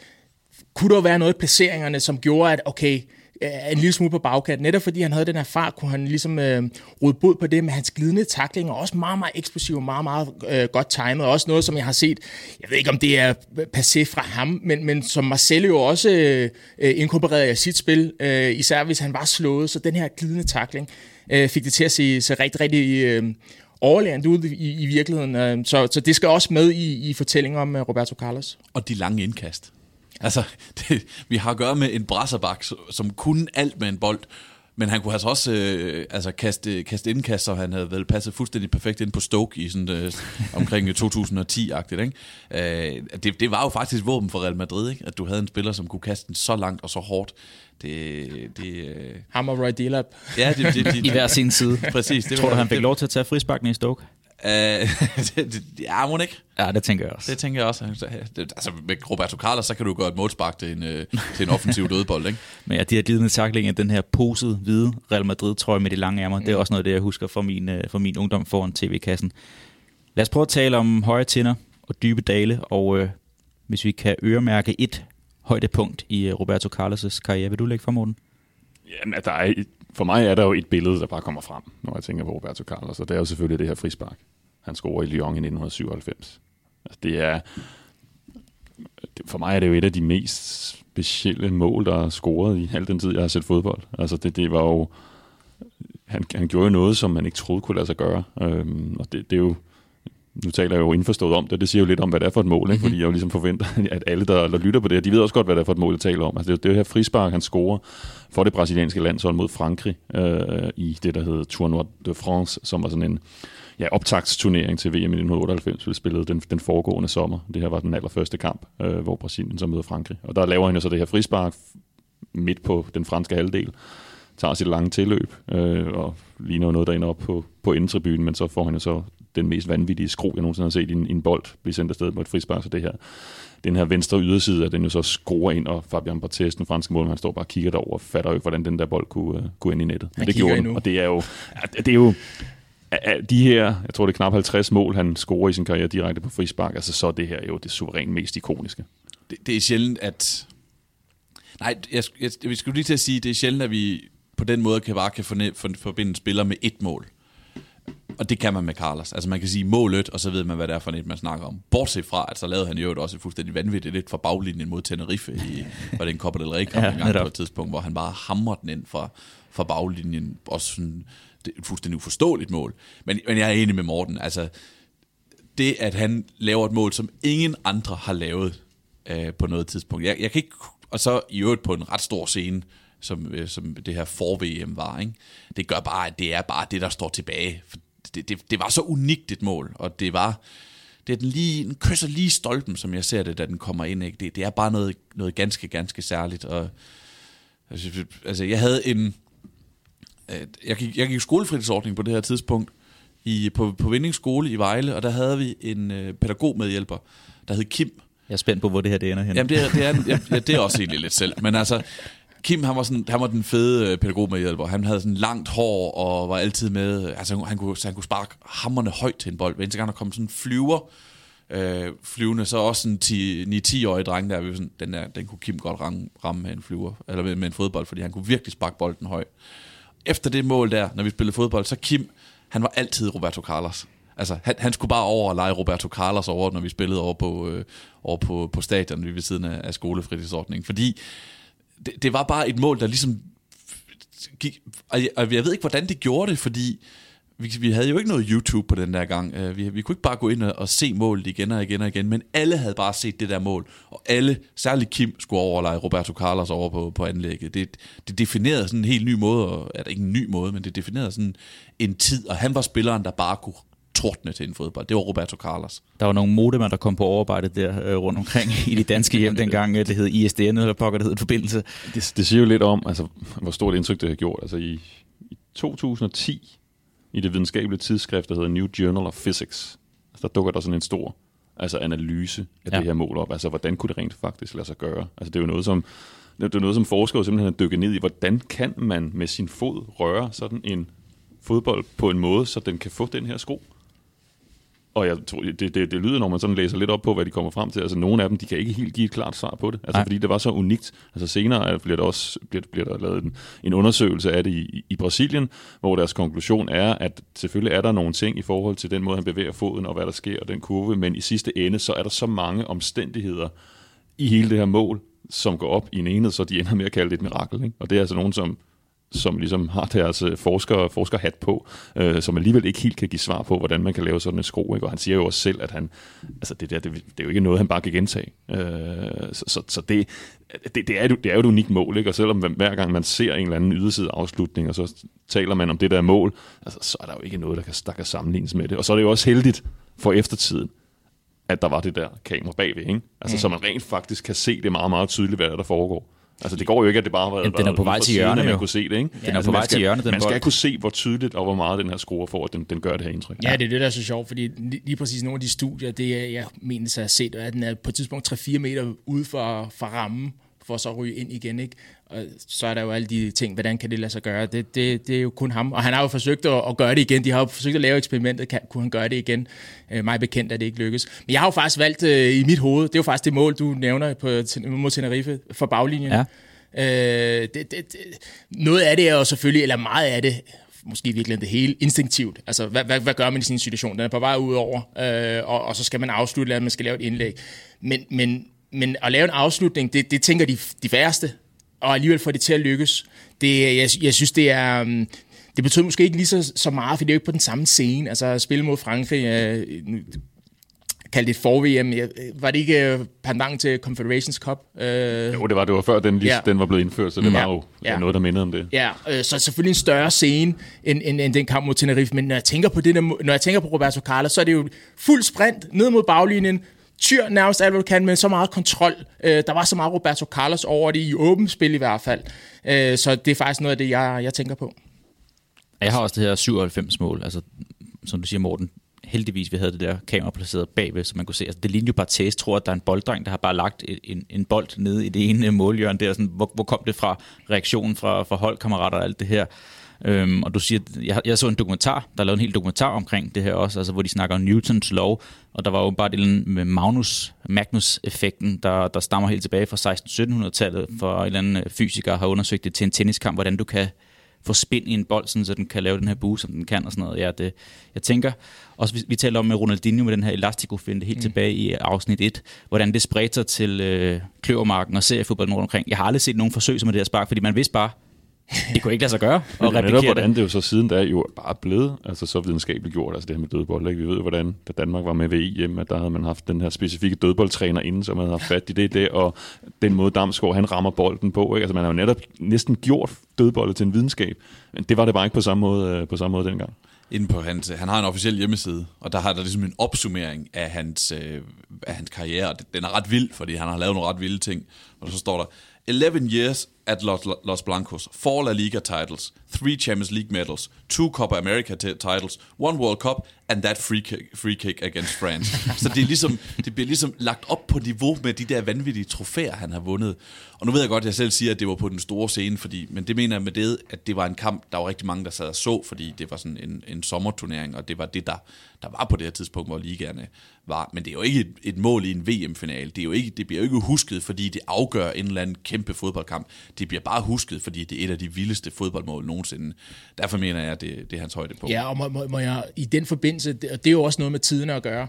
kunne der være noget i placeringerne, som gjorde, at okay, Øh, en lille smule på bagkant. Netop fordi han havde den her fart, kunne han ligesom øh, rode bod på det med hans glidende takling, og også meget, meget eksplosiv, meget, meget øh, godt timet. Også noget, som jeg har set, jeg ved ikke, om det er passé fra ham, men, men som Marcelo jo også øh, inkorporerede i sit spil, øh, især hvis han var slået. Så den her glidende takling øh, fik det til at se, se rigtig, rigtig... Øh, overlærende ud i, i virkeligheden. Øh, så, så det skal også med i, i fortællingen om øh, Roberto Carlos. Og de lange indkast. Altså, det, vi har at gøre med en brasserbak, som kunne alt med en bold, men han kunne altså også øh, altså kaste, kaste indkast, og han havde vel passet fuldstændig perfekt ind på Stoke i sådan, øh, omkring 2010-agtigt. Ikke? Øh, det, det var jo faktisk våben for Real Madrid, ikke? at du havde en spiller, som kunne kaste den så langt og så hårdt. Det, det, øh... Ham og Roy Delap. Ja, det, det, det, I hver sin side. Præcis. Det Tror du, han fik lov til at tage frisbakken i Stoke? Uh, det, ja, må ikke? Ja, det tænker jeg også. Det tænker jeg også. Altså, med Roberto Carlos, så kan du gøre et målspark til en, øh, til en offensiv dødbold, ikke? Men ja, de her glidende taklinger, den her posede hvide Real Madrid-trøje med de lange ærmer, mm. det er også noget af det, jeg husker fra min, øh, fra min ungdom foran tv-kassen. Lad os prøve at tale om høje tinder og dybe dale, og øh, hvis vi kan øremærke et højdepunkt i Roberto Carlos' karriere, vil du lægge for, Morten? Ja, der er for mig er der jo et billede, der bare kommer frem, når jeg tænker på Roberto Carlos, og det er jo selvfølgelig det her frispark. Han scorer i Lyon i 1997. Altså, det er, for mig er det jo et af de mest specielle mål, der er scoret i al den tid, jeg har set fodbold. Altså det, det var jo, han, han gjorde jo noget, som man ikke troede kunne lade sig gøre. Øhm, og det, det er jo, nu taler jeg jo indforstået om det, det siger jo lidt om, hvad det er for et mål, ikke? Fordi jeg jo ligesom forventer, at alle, der, der lytter på det de ved også godt, hvad det er for et mål, jeg taler om. Altså, det er jo det her frispark, han scorer for det brasilianske landshold mod Frankrig øh, i det, der hedder Tournoi de France, som var sådan en ja, optagsturnering til VM i 1998, vi spillede den, den foregående sommer. Det her var den allerførste kamp, øh, hvor Brasilien så møder Frankrig. Og der laver han jo så det her frispark midt på den franske halvdel, tager sit lange tilløb øh, og ligner noget, der ender op på, på indtribunen, men så får han jo så den mest vanvittige skro, jeg nogensinde har set i en, en bold blive sendt afsted på et frispark, så det her den her venstre yderside, at den jo så skruer ind, og Fabian Barthez, den franske mål, han står bare og kigger derover og fatter jo ikke, hvordan den der bold kunne, uh, kunne ind i nettet. Men det gjorde den, og det er jo, det er jo de her, jeg tror det er knap 50 mål, han scorer i sin karriere direkte på frispark, altså så er det her jo det suverænt mest ikoniske. Det, det er sjældent, at... Nej, jeg, jeg, jeg skulle lige til at sige, det er sjældent, at vi på den måde kan bare kan forbinde spiller med et mål. Og det kan man med Carlos. Altså man kan sige målet, og så ved man, hvad det er for et, man snakker om. Bortset fra, at så lavede han jo også et fuldstændig vanvittigt lidt fra baglinjen mod Tenerife i, var det en Copa del Rey kamp ja, en gang på et tidspunkt, hvor han bare hamrer den ind fra, fra baglinjen. Også sådan, det er et fuldstændig uforståeligt mål. Men, men jeg er enig med Morten. Altså, det, at han laver et mål, som ingen andre har lavet øh, på noget tidspunkt. Jeg, jeg kan ikke, og så i øvrigt på en ret stor scene, som, øh, som det her for-VM var. Ikke? Det gør bare, at det er bare det, der står tilbage. For det, det, det var så unikt et mål, og det var... Det er den, lige, den kysser lige stolpen, som jeg ser det, da den kommer ind. Ikke? Det, det er bare noget, noget ganske, ganske særligt. Og, altså, altså, jeg havde en... Jeg gik, jeg gik skolefritidsordning på det her tidspunkt i, på, på Vindingsskole i Vejle, og der havde vi en øh, pædagogmedhjælper, der hed Kim. Jeg er spændt på, hvor det her det ender hen. Jamen, det er, det er, ja, det er også egentlig lidt selv. Men altså, Kim, han var, sådan, han var den fede øh, pædagog med hjælper. Han havde sådan langt hår og var altid med. Altså, han kunne, han kunne sparke hammerne højt til en bold. Hver eneste gang der kom sådan en flyver, øh, flyvende, så også sådan 9-10-årige dreng der, sådan, den, der, den kunne Kim godt ramme, ramme med en flyver, eller med, med en fodbold, fordi han kunne virkelig sparke bolden højt. Efter det mål der, når vi spillede fodbold, så Kim, han var altid Roberto Carlos. Altså, han, han skulle bare over og lege Roberto Carlos over, når vi spillede over på, øh, over på, på stadion ved siden af, af skolefritidsordningen. Fordi det, det var bare et mål, der ligesom gik... Og jeg, og jeg ved ikke, hvordan det gjorde det, fordi vi, vi havde jo ikke noget YouTube på den der gang. Øh, vi, vi kunne ikke bare gå ind og, og se målet igen og igen og igen, men alle havde bare set det der mål, og alle, særligt Kim, skulle overlege Roberto Carlos over på, på anlægget. Det, det definerede sådan en helt ny måde, og, er det ikke en ny måde, men det definerede sådan en tid, og han var spilleren, der bare kunne tordne til en fodbold. Det var Roberto Carlos. Der var nogle modemer, der kom på overarbejde der øh, rundt omkring i de danske hjem dengang. Øh, det hed ISDN, eller pokker, det hed forbindelse. Det, det siger jo lidt om, altså, hvor stort indtryk det har gjort. Altså i, i 2010, i det videnskabelige tidsskrift, der hedder New Journal of Physics, altså, der dukker der sådan en stor altså analyse af ja. det her mål op. Altså, hvordan kunne det rent faktisk lade sig gøre? Altså, det er jo noget, som, det er noget, som forskere simpelthen har dykket ned i. Hvordan kan man med sin fod røre sådan en fodbold på en måde, så den kan få den her sko? Og jeg tror, det, det, det lyder, når man sådan læser lidt op på, hvad de kommer frem til. Altså, nogle af dem, de kan ikke helt give et klart svar på det. Altså, fordi det var så unikt. Altså, senere bliver der også bliver, bliver der lavet en, en undersøgelse af det i, i Brasilien, hvor deres konklusion er, at selvfølgelig er der nogle ting i forhold til den måde, han bevæger foden, og hvad der sker, og den kurve, men i sidste ende, så er der så mange omstændigheder i hele det her mål, som går op i en enhed, så de ender med at kalde det et mirakel. Ikke? Og det er altså nogen, som som ligesom har deres øh, forsker, forskerhat på, øh, som alligevel ikke helt kan give svar på, hvordan man kan lave sådan en sko. Ikke? Og han siger jo også selv, at han, altså det, der, det, det er jo ikke noget, han bare kan gentage. Øh, så så, så det, det, det, er, det er jo et unikt mål, ikke? og selvom hver gang man ser en eller anden yderside afslutning, og så taler man om det der mål, altså, så er der jo ikke noget, der kan, der kan sammenlignes med det. Og så er det jo også heldigt for eftertiden, at der var det der kamera bagved, ikke? Altså, mm. så man rent faktisk kan se det meget, meget tydeligt, hvad der foregår. Altså det går jo ikke, at det bare har været... Den er på vej til hjørnet, man kunne se det, ikke? Den er altså, på vej til hjørnet, den Man skal bold. kunne se, hvor tydeligt og hvor meget den her skruer for, at den, den gør det her indtryk. Ja, det er det, der er så sjovt, fordi lige præcis nogle af de studier, det er, jeg mener, at jeg har set, at den er på et tidspunkt 3-4 meter ude for, for rammen, for så at ryge ind igen, ikke? Og så er der jo alle de ting, hvordan kan det lade sig gøre? Det, det, det er jo kun ham, og han har jo forsøgt at, at gøre det igen. De har jo forsøgt at lave eksperimentet, kan, kunne han gøre det igen? Øh, mig bekendt at det ikke lykkes. Men jeg har jo faktisk valgt øh, i mit hoved, det er jo faktisk det mål, du nævner på, mod Tenerife for baglinjen. Ja Øh, det, det, det, noget af det er jo selvfølgelig, eller meget af det, måske virkelig det hele, instinktivt. Altså, hvad, hvad, hvad gør man i sin situation? Den er på vej ud over, øh, og, og så skal man afslutte, eller man skal lave et indlæg. Men, men, men at lave en afslutning, det, det tænker de, de færreste, og alligevel få det til at lykkes. Det, jeg, jeg synes, det er... Um, det betyder måske ikke lige så, så meget, for det er jo ikke på den samme scene. Altså at spille mod Frankrig, øh, kaldt et for-VM. Var det ikke øh, pandang til Confederations Cup? Øh, jo, det var, det var før den, lige, ja. den var blevet indført, så det ja. var jo ja. noget, der mindede om det. Ja, øh, så selvfølgelig en større scene end, end, end den kamp mod Tenerife. Men når jeg tænker på det der, når jeg tænker på Roberto Carlos, så er det jo fuld sprint ned mod baglinjen, tyr nærmest alt, hvad du kan, men så meget kontrol. Øh, der var så meget Roberto Carlos over det, i åbent spil i hvert fald. Øh, så det er faktisk noget af det, jeg, jeg tænker på. Jeg har også det her 97 mål, altså som du siger, Morten, heldigvis, vi havde det der kamera placeret bagved, så man kunne se, altså det lignede jo bare tæs, tror at der er en bolddreng, der har bare lagt en, en bold nede i det ene målhjørne der, sådan, hvor, hvor kom det fra, reaktionen fra, fra holdkammerater og alt det her. Øhm, og du siger, jeg, jeg så en dokumentar, der er lavet en hel dokumentar omkring det her også, altså hvor de snakker om Newtons lov, og der var jo bare det med Magnus, Magnus-effekten, der, der stammer helt tilbage fra 1600-1700-tallet, for en eller anden fysiker har undersøgt det til en tenniskamp, hvordan du kan få spind i en bold, sådan, så den kan lave den her bue, som den kan og sådan noget. Ja, det, jeg tænker, også vi, vi taler om med Ronaldinho med den her elastico-finte helt mm. tilbage i afsnit 1, hvordan det spredte sig til øh, kløvermarken og seriefodbolden rundt omkring. Jeg har aldrig set nogen forsøg som det her spark, fordi man vidste bare, det kunne ikke lade sig gøre at replikere det. hvordan det jo så siden da jo bare blevet altså så videnskabeligt gjort, altså det her med dødbold. Ikke? Vi ved hvordan da Danmark var med ved EM, at der havde man haft den her specifikke dødboldtræner inden, som man havde haft fat i det der, og den måde Damsgaard, han rammer bolden på. Ikke? Altså man har jo netop næsten gjort dødboldet til en videnskab, men det var det bare ikke på samme måde, øh, på samme måde dengang. Inden på hans, han har en officiel hjemmeside, og der har der ligesom en opsummering af hans, øh, af hans karriere, og den er ret vild, fordi han har lavet nogle ret vilde ting. Og så står der, 11 years at Los, Los Blancos, four La Liga titles, three Champions League medals, two Copa America titles, one World Cup, and that free kick, free kick against France. Så det, er ligesom, det bliver ligesom lagt op på niveau med de der vanvittige trofæer, han har vundet. Og nu ved jeg godt, at jeg selv siger, at det var på den store scene, fordi, men det mener jeg med det, at det var en kamp, der var rigtig mange, der sad og så, fordi det var sådan en, en sommerturnering, og det var det, der, der var på det her tidspunkt, hvor ligaerne var. Men det er jo ikke et, et mål i en VM-final. Det, er jo ikke, det bliver jo ikke husket, fordi det afgør en eller anden kæmpe fodboldkamp Det bliver bare husket, fordi det er et af de vildeste fodboldmål nogensinde. Derfor mener jeg, at det, det er hans på. Ja, og må, må, må jeg i den forbindelse, og det er jo også noget med tiden at gøre,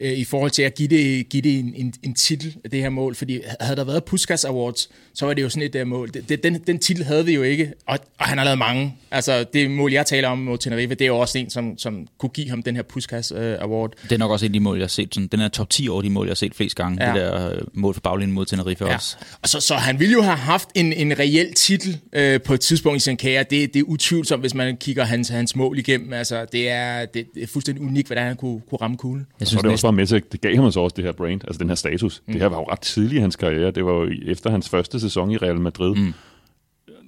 øh, i forhold til at give det, give det en, en, en titel af det her mål, fordi havde der været Puskas Awards, så var det jo sådan et der mål. Det, den, den titel havde vi jo ikke, og, og han har lavet mange. Altså det mål, jeg taler om mod Tenerife, det er jo også en, som, som kunne give ham den her Puskas uh, Award. Det er nok også en af de mål, jeg har set. Sådan, den er top 10 over de mål, jeg har set flest gange. Ja. Det der øh, mål for baglinjen mod Tenerife ja. også. Og så, så han ville jo have haft en, en reel titel øh, på et tidspunkt i sin karriere. Det, det er utvivlsomt, hvis man kigger hans, hans mål igennem. Altså, det, er, det, det er fuldstændig unikt, hvordan han kunne, kunne ramme kuglen. Jeg synes, det var med til, det gav ham så også det her brand, altså den her status. Mm. Det her var jo ret tidligt i hans karriere. Det var jo efter hans første sæson i Real Madrid. Mm.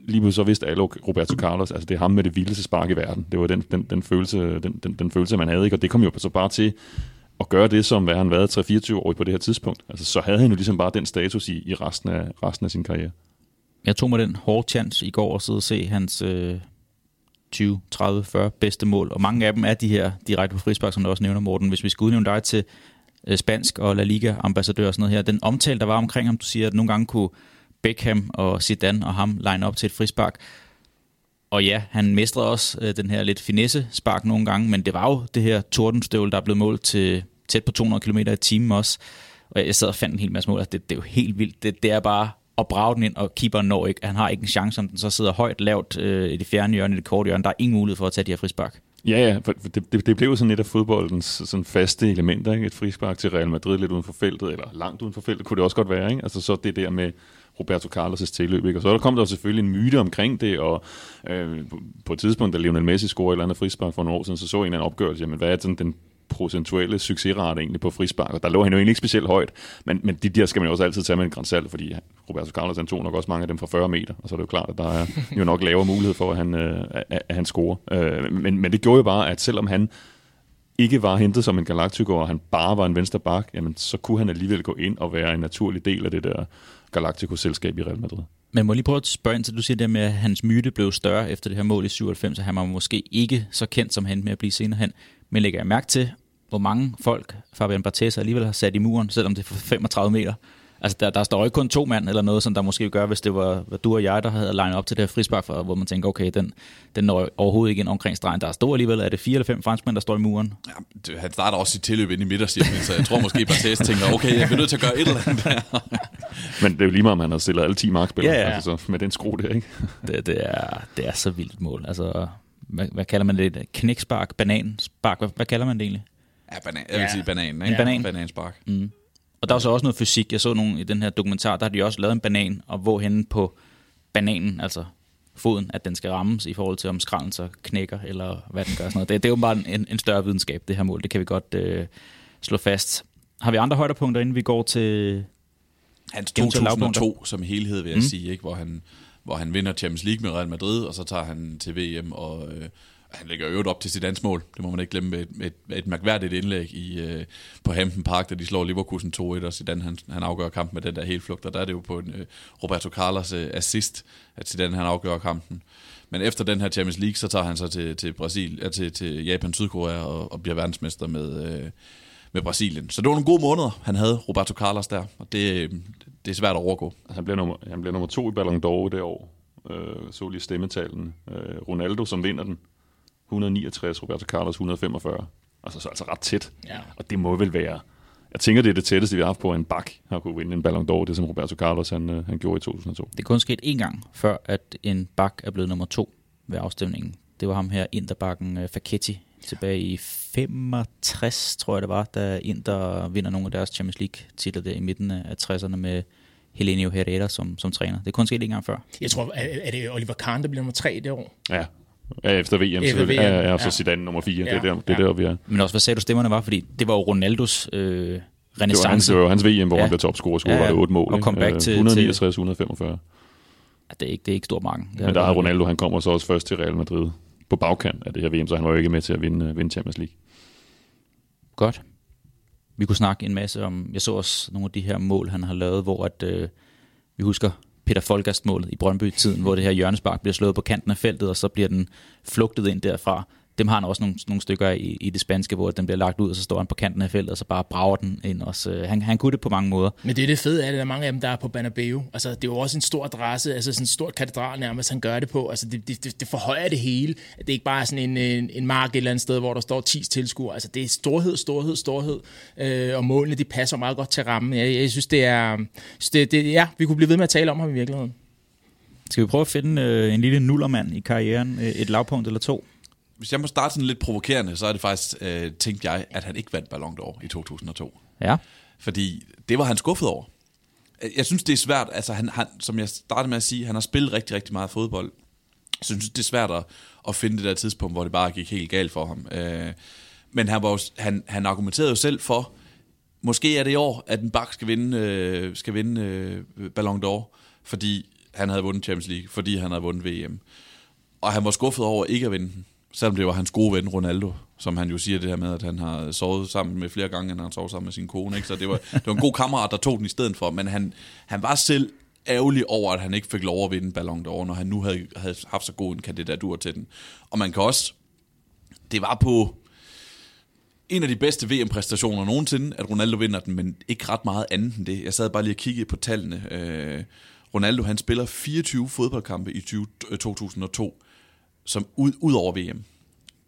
Lige pludselig så vidste alle Roberto Carlos, altså det er ham med det vildeste spark i verden. Det var den, den, den, følelse, den, den, den følelse, man havde, ikke? og det kom jo så bare til at gøre det, som hvad han været 3-24 år på det her tidspunkt. Altså, så havde han jo ligesom bare den status i, i resten, af, resten af sin karriere. Jeg tog mig den hårde chance i går at sidde og se hans øh, 20, 30, 40 bedste mål, og mange af dem er de her direkte på frispark, som du også nævner, Morten. Hvis vi skal udnævne dig til øh, spansk og La Liga-ambassadør og sådan noget her, den omtale, der var omkring ham, du siger, at nogle gange kunne Beckham og Zidane og ham line op til et frispark. Og ja, han mestrede også øh, den her lidt finesse spark nogle gange, men det var jo det her tordenstøvl, der er blevet målt til tæt på 200 km i timen også. Og jeg sad og fandt en hel masse mål, det, det er jo helt vildt. Det, det er bare og brage den ind, og keeperen når ikke. Han har ikke en chance, om den så sidder højt, lavt øh, i det fjerne hjørne, i det korte hjørne. Der er ingen mulighed for at tage de her frispark. Ja, ja, for det, det, det blev jo sådan et af fodboldens sådan faste elementer, ikke? Et frispark til Real Madrid lidt uden for feltet, eller langt uden for feltet, kunne det også godt være, ikke? Altså så det der med Roberto Carlos' tilløb, ikke? Og så der kom der selvfølgelig en myte omkring det, og øh, på et tidspunkt, da Lionel Messi scorede et eller andet frispark for nogle år siden, så så en eller anden opgørelse, jamen hvad er sådan den procentuelle succesrate egentlig på frispark, og der lå han jo egentlig ikke specielt højt, men, men de der skal man jo også altid tage med en grænsalt, fordi Roberto Carlos han tog nok også mange af dem fra 40 meter, og så er det jo klart, at der er jo nok lavere mulighed for, at han, øh, at, at han scorer. Øh, men, men det gjorde jo bare, at selvom han ikke var hentet som en Galactico, og han bare var en venstre bak, jamen så kunne han alligevel gå ind og være en naturlig del af det der Galactico-selskab i Real Madrid. Men må lige prøve at spørge ind til, du siger det med, at hans myte blev større efter det her mål i 97, så han var måske ikke så kendt som han med at blive senere hen. Men lægger jeg mærke til, hvor mange folk Fabian Barthez alligevel har sat i muren, selvom det er for 35 meter. Altså, der, der står ikke kun to mand eller noget, som der måske gør, hvis det var, du og jeg, der havde legnet op til det her frispark, for, hvor man tænker, okay, den, den når overhovedet ikke ind omkring stregen. Der er stor alligevel. Er det fire eller fem franskmænd, der står i muren? Ja, han starter også sit tilløb ind i midtercirklen, så jeg tror måske, Barthez tænker, okay, jeg er nødt til at gøre et eller andet der. Men det er jo lige meget, om han har stillet alle 10 markspillere, ja, ja. Altså, så med den skrue der, ikke? det, det, er, det er så vildt et mål. Altså, hvad, hvad kalder man det? Knækspark? Bananspark? Hvad, hvad kalder man det egentlig? Ja, banan. Jeg vil ja. sige banan. Ikke? En banan. Bananspark. Mm. Og der er så også noget fysik. Jeg så nogen i den her dokumentar, der har de også lavet en banan, og hvor henne på bananen, altså foden, at den skal rammes i forhold til, om skralden så knækker, eller hvad den gør. Sådan noget. Det, det er jo bare en, en større videnskab, det her mål. Det kan vi godt øh, slå fast. Har vi andre højdepunkter, inden vi går til... Hans 2002 som helhed, vil jeg mm. sige, ikke? Hvor, han, hvor han vinder Champions League med Real Madrid, og så tager han til VM og... Øh, han lægger øvrigt op til sit dansk mål. Det må man ikke glemme med et, et, et mærkværdigt indlæg i, øh, på Hampton Park, da de slår Leverkusen 2-1, og Zidane han, han afgør kampen med den der helt flugt, og der er det jo på en øh, Roberto Carlos øh, assist, at Zidane han afgør kampen. Men efter den her Champions League, så tager han så til, til, Brasil, ja, til, til Japan, Sydkorea og, og bliver verdensmester med, øh, med Brasilien. Så det var nogle gode måneder, han havde, Roberto Carlos der, og det, øh, det er svært at overgå. Altså, han bliver nummer, han bliver nummer to i Ballon d'Or det år. Øh, så lige stemmetalen. Øh, Ronaldo, som vinder den, 169, Roberto Carlos 145. Altså, så altså ret tæt. Ja. Og det må vel være... Jeg tænker, det er det tætteste, vi har haft på, en bak har kunne vinde en Ballon d'Or, det som Roberto Carlos han, øh, han gjorde i 2002. Det er kun sket én gang, før at en bak er blevet nummer to ved afstemningen. Det var ham her, Interbakken uh, Facchetti, tilbage i 65, tror jeg det var, da Inter vinder nogle af deres Champions League-titler der i midten af 60'erne med Helenio Herrera som, som træner. Det er kun sket en gang før. Jeg tror, er, er det Oliver Kahn, der bliver nummer tre det år? Ja, Ja, efter VM, efter VM. Ja, ja, så ja. Zidane nummer 4. Ja. Det er der, det er ja. der, vi er. Men også, hvad sagde du stemmerne var? Fordi det var jo Ronaldos øh, renaissance. Det var, hans, det var hans VM, hvor ja. han blev topscorer, scorede ja, 8 mål. Og kom back til... 169, 145. Ja, det er ikke, det er ikke stor mange. Men der har Ronaldo, han kommer så også først til Real Madrid på bagkant af det her VM, så han var jo ikke med til at vinde, vinde Champions League. Godt. Vi kunne snakke en masse om, jeg så også nogle af de her mål, han har lavet, hvor at, øh, vi husker Peter Folgast-målet i Brøndby-tiden, hvor det her hjørnespark bliver slået på kanten af feltet, og så bliver den flugtet ind derfra dem har han også nogle, nogle stykker i, i det spanske, hvor den bliver lagt ud, og så står han på kanten af feltet, og så bare brager den ind også. Øh, han, han kunne det på mange måder. Men det er det fede af det, der er mange af dem, der er på Banabeo. Altså, det er jo også en stor adresse, altså sådan en stor katedral nærmest, han gør det på. Altså, det, det, det forhøjer det hele. Det er ikke bare sådan en, en, en mark et eller andet sted, hvor der står 10 tilskuere. Altså, det er storhed, storhed, storhed. Øh, og målene, de passer meget godt til rammen. Jeg, jeg synes, det er... Det, det, ja, vi kunne blive ved med at tale om ham i virkeligheden. Skal vi prøve at finde øh, en lille nullermand i karrieren? Øh, et lavpunkt eller to? Hvis jeg må starte sådan lidt provokerende, så er det faktisk, øh, tænkte jeg, at han ikke vandt Ballon d'Or i 2002. Ja. Fordi det var han skuffet over. Jeg synes, det er svært, altså han, han, som jeg startede med at sige, han har spillet rigtig, rigtig meget fodbold. Så jeg synes, det er svært at, at finde det der tidspunkt, hvor det bare gik helt galt for ham. Øh, men han, var jo, han, han argumenterede jo selv for, måske er det i år, at en bak skal vinde, øh, skal vinde øh, Ballon d'Or, fordi han havde vundet Champions League, fordi han havde vundet VM. Og han var skuffet over ikke at vinde den, selvom det var hans gode ven Ronaldo, som han jo siger det her med, at han har sovet sammen med flere gange, end han sovet sammen med sin kone. Ikke? Så det var, det var en god kammerat, der tog den i stedet for, men han, han var selv ærgerlig over, at han ikke fik lov at vinde Ballon d'Or, når han nu havde, havde haft så god en kandidatur til den. Og man kan også, det var på en af de bedste VM-præstationer nogensinde, at Ronaldo vinder den, men ikke ret meget andet end det. Jeg sad bare lige og kiggede på tallene. Øh, Ronaldo han spiller 24 fodboldkampe i 20, 2002, øh, som ud, ud over VM,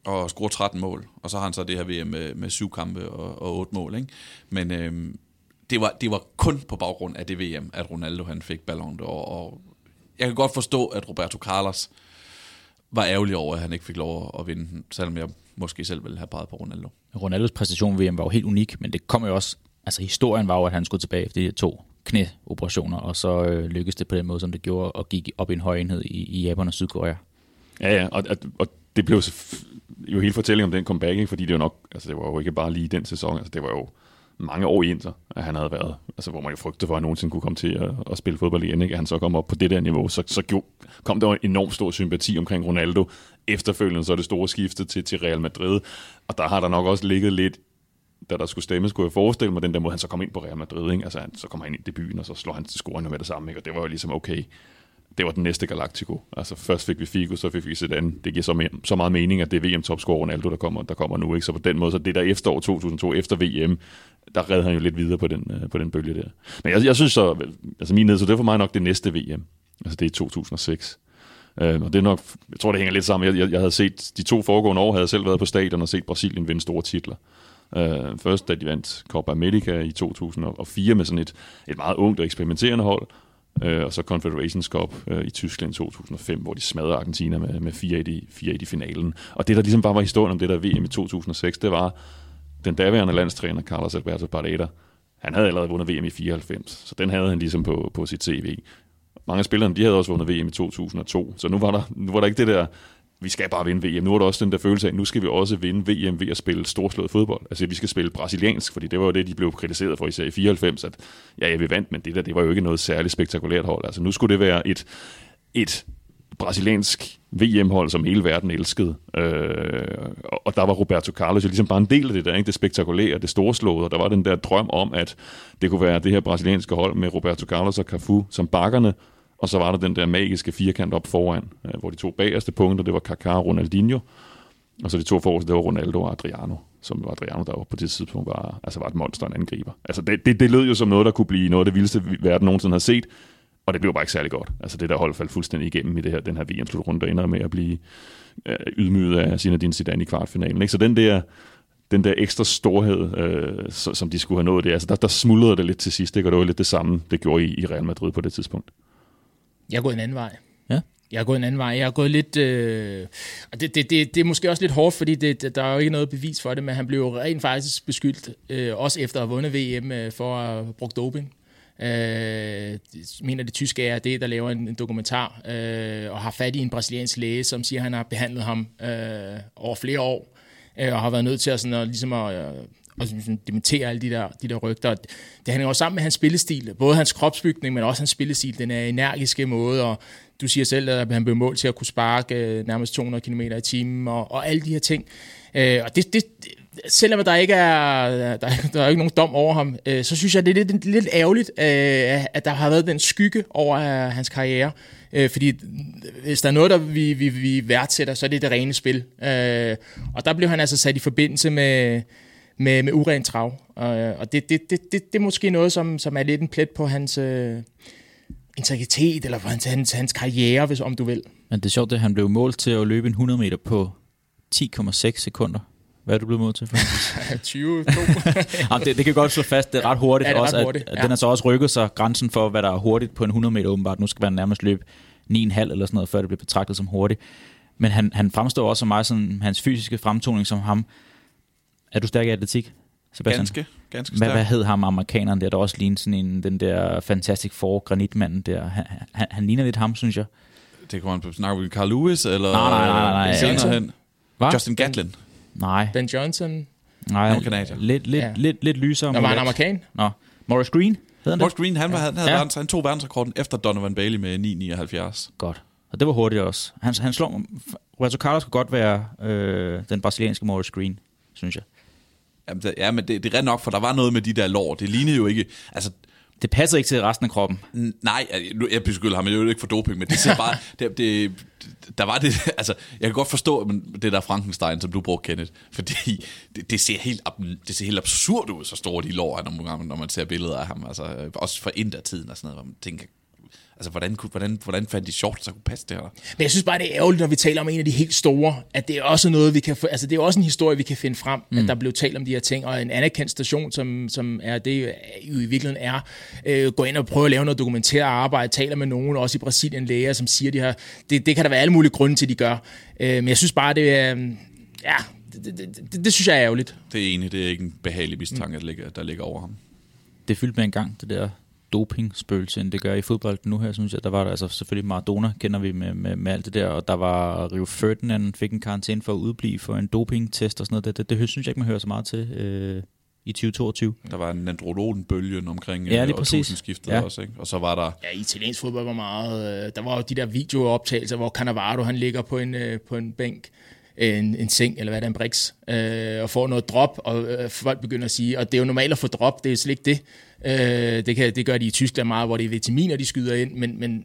og scorer 13 mål. Og så har han så det her VM med, med syv kampe og, og otte mål. Ikke? Men øh, det, var, det var kun på baggrund af det VM, at Ronaldo han fik Ballon d'Or. Og jeg kan godt forstå, at Roberto Carlos var ærgerlig over, at han ikke fik lov at vinde den, selvom jeg måske selv ville have peget på Ronaldo. Ronaldos præstation ved VM var jo helt unik, men det kom jo også, altså historien var jo, at han skulle tilbage efter de to knæoperationer, og så øh, lykkedes det på den måde, som det gjorde, og gik op i en høj enhed i, i Japan og Sydkorea. Ja, ja, og, og, det blev jo hele fortællingen om den comeback, ikke? fordi det var nok, altså det var jo ikke bare lige den sæson, altså det var jo mange år i Inter, at han havde været, altså hvor man jo frygtede for, at han nogensinde kunne komme til at, at spille fodbold igen, ikke? at han så kom op på det der niveau, så, så kom der en enormt stor sympati omkring Ronaldo. Efterfølgende så er det store skifte til, til Real Madrid, og der har der nok også ligget lidt da der skulle stemmes, skulle jeg forestille mig den der måde, han så kom ind på Real Madrid. Ikke? Altså, han, så kommer han ind i debuten, og så slår han til scoren med det samme. Ikke? Og det var jo ligesom, okay, det var den næste Galactico. Altså først fik vi Figo, så fik vi Zidane. Det giver så, me- så meget mening, at det er VM-topscorer Ronaldo, der kommer, der kommer nu. Ikke? Så på den måde, så det der efterår 2002, efter VM, der redde han jo lidt videre på den, øh, på den bølge der. Men jeg, jeg synes så, altså min ned, så det er for mig nok det næste VM. Altså det er 2006. Øh, og det er nok, jeg tror det hænger lidt sammen. Jeg, jeg, jeg havde set, de to foregående år havde jeg selv været på stadion og set Brasilien vinde store titler. Øh, først da de vandt Copa America i 2004 med sådan et, et meget ungt og eksperimenterende hold, øh, og så Confederations Cup øh, i Tyskland i 2005, hvor de smadrede Argentina med, med 4-1 i, 4 i finalen. Og det, der ligesom bare var historien om det der VM i 2006, det var den daværende landstræner, Carlos Alberto Parreira, han havde allerede vundet VM i 94, så den havde han ligesom på, på sit CV. Mange af spillerne, de havde også vundet VM i 2002, så nu var der, nu var der ikke det der vi skal bare vinde VM. Nu er der også den der følelse af, at nu skal vi også vinde VM ved at spille storslået fodbold. Altså, vi skal spille brasiliansk, fordi det var jo det, de blev kritiseret for især i 94, at ja, ja, vi vandt, men det der, det var jo ikke noget særligt spektakulært hold. Altså, nu skulle det være et, et brasiliansk VM-hold, som hele verden elskede. Øh, og der var Roberto Carlos jo ligesom bare en del af det der, ikke? det spektakulære, det storslåede, og der var den der drøm om, at det kunne være det her brasilianske hold med Roberto Carlos og Cafu som bakkerne, og så var der den der magiske firkant op foran, øh, hvor de to bagerste punkter, det var Kaká og Ronaldinho. Og så de to forreste, det var Ronaldo og Adriano, som var Adriano, der var på det tidspunkt var, altså var et monster, en angriber. Altså det, det, det lød jo som noget, der kunne blive noget af det vildeste, verden nogensinde har set, og det blev bare ikke særlig godt. Altså det der hold faldt fuldstændig igennem i det her, den her VM-slutrunde, der ender med at blive øh, ydmyget af Zinedine Zidane i kvartfinalen. Ikke? Så den der, den der ekstra storhed, øh, som de skulle have nået det, altså der, der smuldrede det lidt til sidst, ikke? og det var lidt det samme, det gjorde i, i Real Madrid på det tidspunkt. Jeg er gået en anden vej. Ja. Jeg er gået en anden vej. Jeg er gået lidt... Øh, og det, det, det, det er måske også lidt hårdt, fordi det, der er jo ikke noget bevis for det, men han blev jo rent faktisk beskyldt, øh, også efter at have vundet VM, øh, for at have brugt doping. Øh, jeg mener det tyske er det, der laver en, en dokumentar, øh, og har fat i en brasiliansk læge, som siger, at han har behandlet ham øh, over flere år, øh, og har været nødt til at, sådan, at, ligesom at, øh, og sådan, dementere alle de der, de der rygter. Det hænger også sammen med hans spillestil. Både hans kropsbygning, men også hans spillestil. Den er energiske måde, og du siger selv, at han blev målt til at kunne sparke øh, nærmest 200 km i timen, og, og alle de her ting. Øh, og det, det, selvom der ikke er, der, der er ikke nogen dom over ham, øh, så synes jeg, det er lidt, lidt ærgerligt, øh, at der har været den skygge over øh, hans karriere. Øh, fordi hvis der er noget, der vi, vi, vi værdsætter, så er det det rene spil. Øh, og der blev han altså sat i forbindelse med, med, med urent trav. Øh, og det, det, det, det, det er måske noget, som, som er lidt en plet på hans øh, integritet, eller på hans, hans, hans karriere, hvis om du vil. Men det er sjovt, at han blev målt til at løbe en 100 meter på 10,6 sekunder. Hvad er du blevet målt til? 20, Jamen, det, det kan godt slå fast, det er ret hurtigt. Ja, det er ret også, hurtigt, at, ja. Den har så også rykket sig grænsen for, hvad der er hurtigt på en 100 meter åbenbart. Nu skal man nærmest løbe 9,5 eller sådan noget, før det bliver betragtet som hurtigt. Men han, han fremstår også meget sådan, hans fysiske fremtoning som ham. Er du stærk i atletik, Sebastian? Ganske, ganske Hvad, stærk. hvad hed ham amerikaneren der, der også lignede sådan en, den der Fantastic Four granitmanden der? Han, han, han ligner lidt ham, synes jeg. Det kommer man snakke om Carl Lewis, eller Nej, nej, nej, nej, nej. senere hen. Hvad? Justin Gatlin. Nej, Ben Johnson. nej. Han canadier. Lidt, lidt, Ja. lidt, lidt lysere. Når var han amerikan? Nå, Morris Green hed han det? Morris Green, han, var, han, havde Ja. ja. verdens, han tog verdensrekorden efter Donovan Bailey med 9,79. Godt. Og det var hurtigt også. Han, han slår... Roberto Carlos kunne godt være øh, den brasilianske Morris Green, synes jeg. Jamen, det, ja, men det, det er ret nok, for der var noget med de der lår. Det lignede jo ikke... Altså, Det passer ikke til resten af kroppen. nej, jeg- nu- jeg beskylder ham jo ikke for doping, men det ser bare... det, det, der var det... Altså, jeg kan godt forstå men det der Frankenstein, som du brugte, Kenneth. Fordi det, det, ser helt, det ser helt absurd ud, så store de lår er nogle gange, når man ser billeder af ham. Altså, også for indertiden og sådan noget, hvor man tænker... Altså, hvordan, kunne, hvordan, hvordan fandt de shorts, der kunne passe det her? Men jeg synes bare, det er ærgerligt, når vi taler om en af de helt store, at det er også noget, vi kan få, altså det er også en historie, vi kan finde frem, mm. at der blev talt om de her ting, og en anerkendt station, som, som er det jo i virkeligheden er, øh, gå ind og prøve at lave noget dokumenteret arbejde, taler med nogen, også i Brasilien læger, som siger, de her, det, det kan der være alle mulige grunde til, de gør. Øh, men jeg synes bare, det er, øh, ja, det, det, det, det, det synes jeg er ærgerligt. Det er enig, det er ikke en behagelig mistanke, der ligger, der ligger over ham. Det fyldte med en gang, det der doping-spøgelse, end det gør i fodbold nu her, synes jeg. Der var der altså selvfølgelig Maradona, kender vi med, med, med alt det der, og der var Rio Ferdinand, fik en karantæne for at udblive for en dopingtest og sådan noget. Det, det, det synes jeg ikke, man hører så meget til øh, i 2022. Der var en andrologen-bølge omkring Ja, lige præcis. årtusindskiftet Ja. også, ikke? Og så var der... Ja, italiensk fodbold var meget... Øh, der var jo de der videooptagelser, hvor Cannavaro han ligger på en, øh, på en bænk, en, en seng, eller hvad det er, en briks, øh, og får noget drop, og øh, folk begynder at sige, og det er jo normalt at få drop, det er jo slet ikke det. Øh, det, kan, det gør de i Tyskland meget, hvor det er vitaminer, de skyder ind, men, men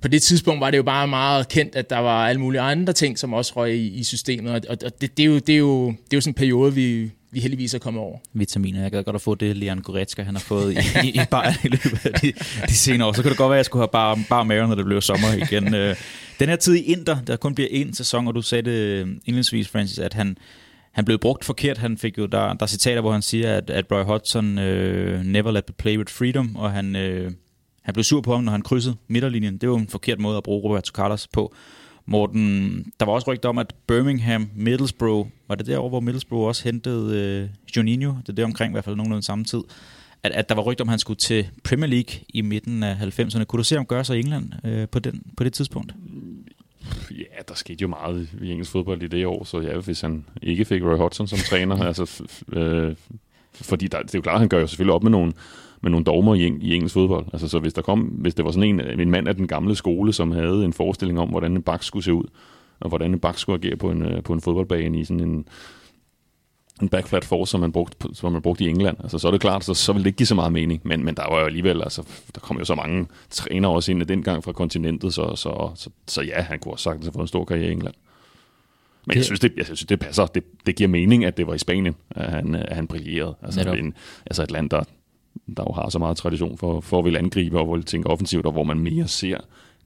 på det tidspunkt var det jo bare meget kendt, at der var alle mulige andre ting, som også røg i, i systemet, og, og det, det, er jo, det, er jo, det er jo sådan en periode, vi, vi heldigvis er kommet over. Vitaminer. Jeg gad godt at få det, Leon Goretzka, han har fået i, i, i bar, i løbet af de, de senere år. Så kunne det godt være, at jeg skulle have bare, bare mere, når det blev sommer igen. Øh, den her tid i Inter, der kun bliver en sæson, og du sagde det øh, indledningsvis, Francis, at han, han blev brugt forkert. Han fik jo, der, der er citater, hvor han siger, at, at Roy Hodgson uh, never let the play with freedom, og han, uh, han blev sur på ham, når han krydsede midterlinjen. Det var en forkert måde at bruge Roberto Carlos på. Morten, der var også rygter om, at Birmingham, Middlesbrough, var det derovre, hvor Middlesbrough også hentede øh, Juninho, det er det omkring i hvert fald nogenlunde samme tid, at, at der var rygter om, at han skulle til Premier League i midten af 90'erne. Kunne du se ham gøre sig i England øh, på, den, på det tidspunkt? Ja, der skete jo meget i engelsk fodbold i det år, så ja, hvis han ikke fik Roy Hodgson som træner, altså, øh, fordi der, det er jo klart, han gør jo selvfølgelig op med nogle, med nogle dogmer i, i engelsk fodbold. Altså, så hvis, der kom, hvis det var sådan en, en mand af den gamle skole, som havde en forestilling om, hvordan en bak skulle se ud, og hvordan en bak skulle agere på en, øh, på en fodboldbane i sådan en, en backflat force, som man brugte, som man brugte i England. Altså, så er det klart, så, så vil det ikke give så meget mening. Men, men der var jo alligevel, altså, der kom jo så mange trænere også ind dengang fra kontinentet, så, så, så, så ja, han kunne også sagtens have fået en stor karriere i England. Men Det- jeg synes, det, jeg synes, det passer. Det, det giver mening, at det var i Spanien, at han, at han brillerede. Altså, Netop. en, altså et land, der, der jo har så meget tradition for, for at ville angribe og vil tænke offensivt, og hvor man mere ser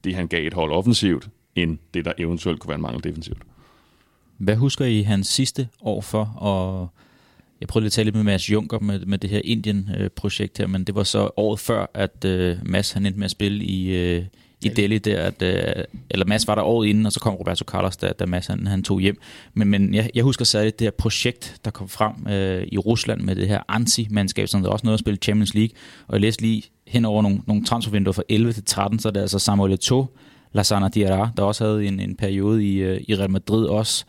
det, han gav et hold offensivt, end det, der eventuelt kunne være en mangel defensivt. Hvad husker I hans sidste år for? Og jeg prøvede lige at tale lidt med Mads Junker med, med det her Indien-projekt øh, her, men det var så året før, at øh, Mads han endte med at spille i, øh, i Delhi der, at, øh, eller Mads var der året inden, og så kom Roberto Carlos, da, da Mads han, han tog hjem. Men, men jeg, jeg husker særligt det her projekt, der kom frem øh, i Rusland med det her Ansi-mandskab, som der også nåede at spille Champions League, og jeg læste lige hen over nogle, nogle transfervinduer fra 11 til 13, så er det altså Samuel Eto'o, Lassana Diarra, der også havde en, en periode i, øh, i Real Madrid også,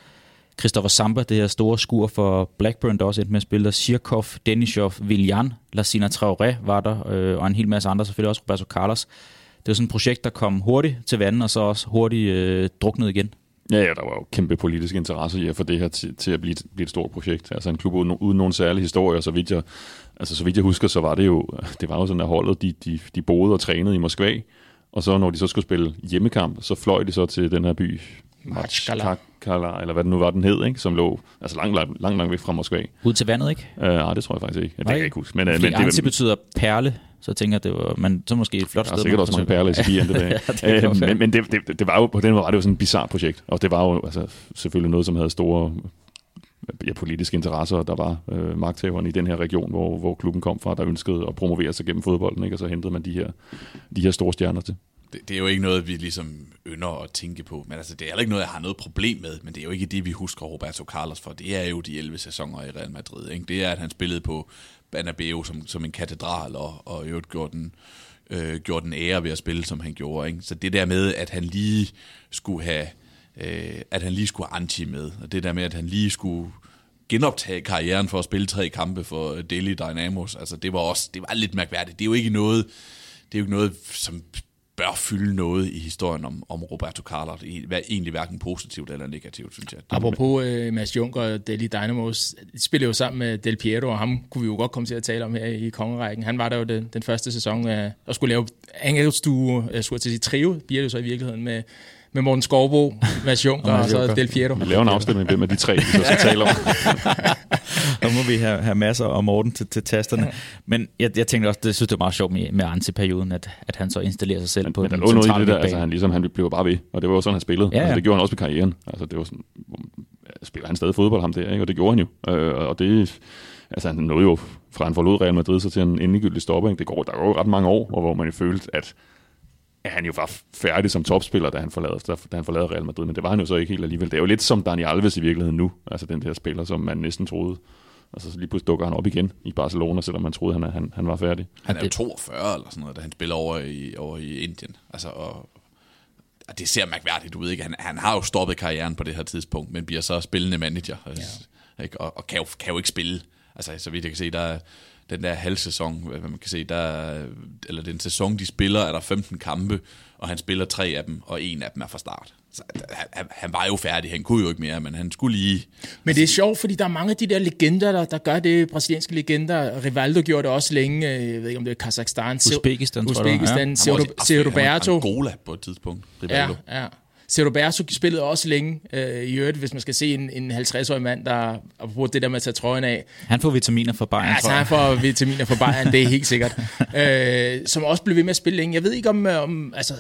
Christopher Samba, det her store skur for Blackburn, der også endte med at spille der. Sirkov, Denisov, Viljan, Lassina Traoré var der, øh, og en hel masse andre, selvfølgelig også Roberto Carlos. Det var sådan et projekt, der kom hurtigt til vandet, og så også hurtigt øh, druknet igen. Ja, ja, der var jo kæmpe politisk interesse i at få det her til, til at blive, blive et stort projekt. Altså en klub uden, uden nogen særlig historie, og så vidt jeg, altså, så vidt jeg husker, så var det jo, det var jo sådan, at holdet, de, de, de boede og trænede i Moskva, og så når de så skulle spille hjemmekamp, så fløj de så til den her by, Machkala. Eller hvad det nu var, den hed, ikke? som lå altså langt, langt, langt, langt væk fra Moskva. Ud til vandet, ikke? Uh, nej, det tror jeg faktisk ikke. Det kan jeg ikke huske. Men, uh, men det, betyder perle, så jeg tænker jeg, det var, men så måske et flot Der er sted. sikkert også mange perler i det dag. Ja, det Øh, men men det, det, det, var jo, på den måde var det jo sådan et bizarrt projekt. Og det var jo altså, selvfølgelig noget, som havde store ja, politiske interesser. Der var øh, magthaverne i den her region, hvor, hvor klubben kom fra, der ønskede at promovere sig gennem fodbolden. Ikke? Og så hentede man de her, de her store stjerner til. det, det er jo ikke noget, vi ligesom ynder at tænke på. Men altså, det er heller ikke noget, jeg har noget problem med. Men det er jo ikke det, vi husker Roberto Carlos for. Det er jo de 11 sæsoner i Real Madrid. Ikke? Det er, at han spillede på Banabeo som, som en katedral, og, og i øvrigt gjorde den, øh, gjorde den ære ved at spille, som han gjorde. Ikke? Så det der med, at han lige skulle have øh, at han lige skulle have anti med, og det der med, at han lige skulle genoptage karrieren for at spille tre kampe for øh, Delhi Dynamos, altså det var også, det var lidt mærkværdigt. Det er jo ikke noget, det er jo ikke noget, som bør fylde noget i historien om, om Roberto Carlos. I- Hvad egentlig hverken positivt eller negativt, synes jeg. Apropos øh, Mads Juncker og Delhi Dynamos, de spiller jo sammen med Del Piero, og ham kunne vi jo godt komme til at tale om her i kongerækken. Han var der jo den, den første sæson øh, og skulle lave angelsstue, jeg skulle til at sige trio, bliver det så i virkeligheden med, med Morten Skovbo, Mads Juncker og så Del Piero. Vi laver en afstemning, hvem af de tre, vi så skal tale om. Så må vi have, have masser og Morten til, til tasterne. Men jeg, jeg tænkte også, det synes det var meget sjovt med, med Ansi-perioden, at, at han så installerer sig selv Men, på men den lå noget i centrale det der, altså han, ligesom, han blev bare ved, og det var jo sådan, han spillede. Ja, Ja, ja. Altså, det gjorde han også med karrieren. Altså, det var sådan, spiller han stadig fodbold, ham der, ikke? og det gjorde han jo. Øh, og det, altså han nåede jo, fra han forlod Real Madrid, så til en endegyldig stopper, ikke? Det går, der går jo ret mange år, og hvor man jo følte, at at han jo var færdig som topspiller, da han forlade, da han forlade Real Madrid, men det var han jo så ikke helt alligevel. Det er jo lidt som Dani Alves i virkeligheden nu, altså den der spiller, som man næsten troede, altså så lige pludselig dukker han op igen i Barcelona, selvom man troede, han, han, han var færdig. Han er jo det- 42 eller sådan noget, da han spiller over i, over i Indien. Altså, og, og det ser mærkværdigt ud, ikke? Han, han har jo stoppet karrieren på det her tidspunkt, men bliver så spillende manager, ja. ikke? Og, og kan, jo, kan jo ikke spille. Altså, så vidt jeg kan se, der er den der halvsæson, hvad man kan se, der er, eller den sæson, de spiller, er der 15 kampe, og han spiller tre af dem, og en af dem er fra start. Så han, han, han var jo færdig, han kunne jo ikke mere, men han skulle lige... Men det er sjovt, fordi der er mange af de der legender, der, der gør det, brasilianske legender. Rivaldo gjorde det også længe, øh, jeg ved ikke om det er Kazakhstan. Uzbekistan, tror jeg, det var, Uzbekistan, ja. Afrika, Roberto. Angola på et tidspunkt, Ja, Rivaldo. ja. Ser Roberto spillede også længe øh, i øvrigt, hvis man skal se en, en 50-årig mand, der apropos det der med at tage trøjen af. Han får vitaminer fra Bayern, Altså, tror han får vitaminer fra Bayern, det er helt sikkert. øh, som også blev ved med at spille længe. Jeg ved ikke om, øh, om altså,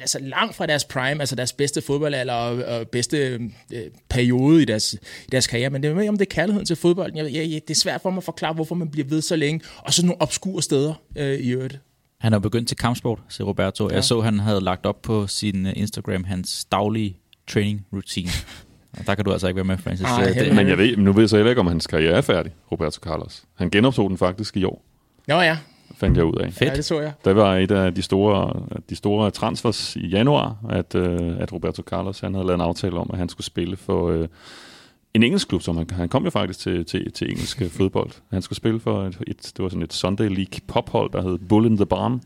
altså langt fra deres prime, altså deres bedste fodboldalder og, og bedste øh, periode i deres, i deres karriere, men det er med, om det er kærligheden til fodbolden. Jeg, jeg, jeg, det er svært for mig at forklare, hvorfor man bliver ved så længe, og så nogle obskure steder øh, i øvrigt. Han er jo begyndt til kampsport, siger Roberto. Ja. Jeg så, han havde lagt op på sin øh, Instagram hans daglige training routine. Og der kan du altså ikke være med, Francis. Ej, det. Men jeg ved, nu ved jeg så heller ikke, om hans karriere er færdig, Roberto Carlos. Han genoptog den faktisk i år, Nå ja, fandt jeg ud af. Fedt. ja det så jeg. Der var et af de store, de store transfers i januar, at, øh, at Roberto Carlos han havde lavet en aftale om, at han skulle spille for øh, en engelsk klub, som han, han kom jo faktisk til, til, til engelsk fodbold. Han skulle spille for et, et, det var sådan et Sunday League pophold, der hed Bull in the Barn.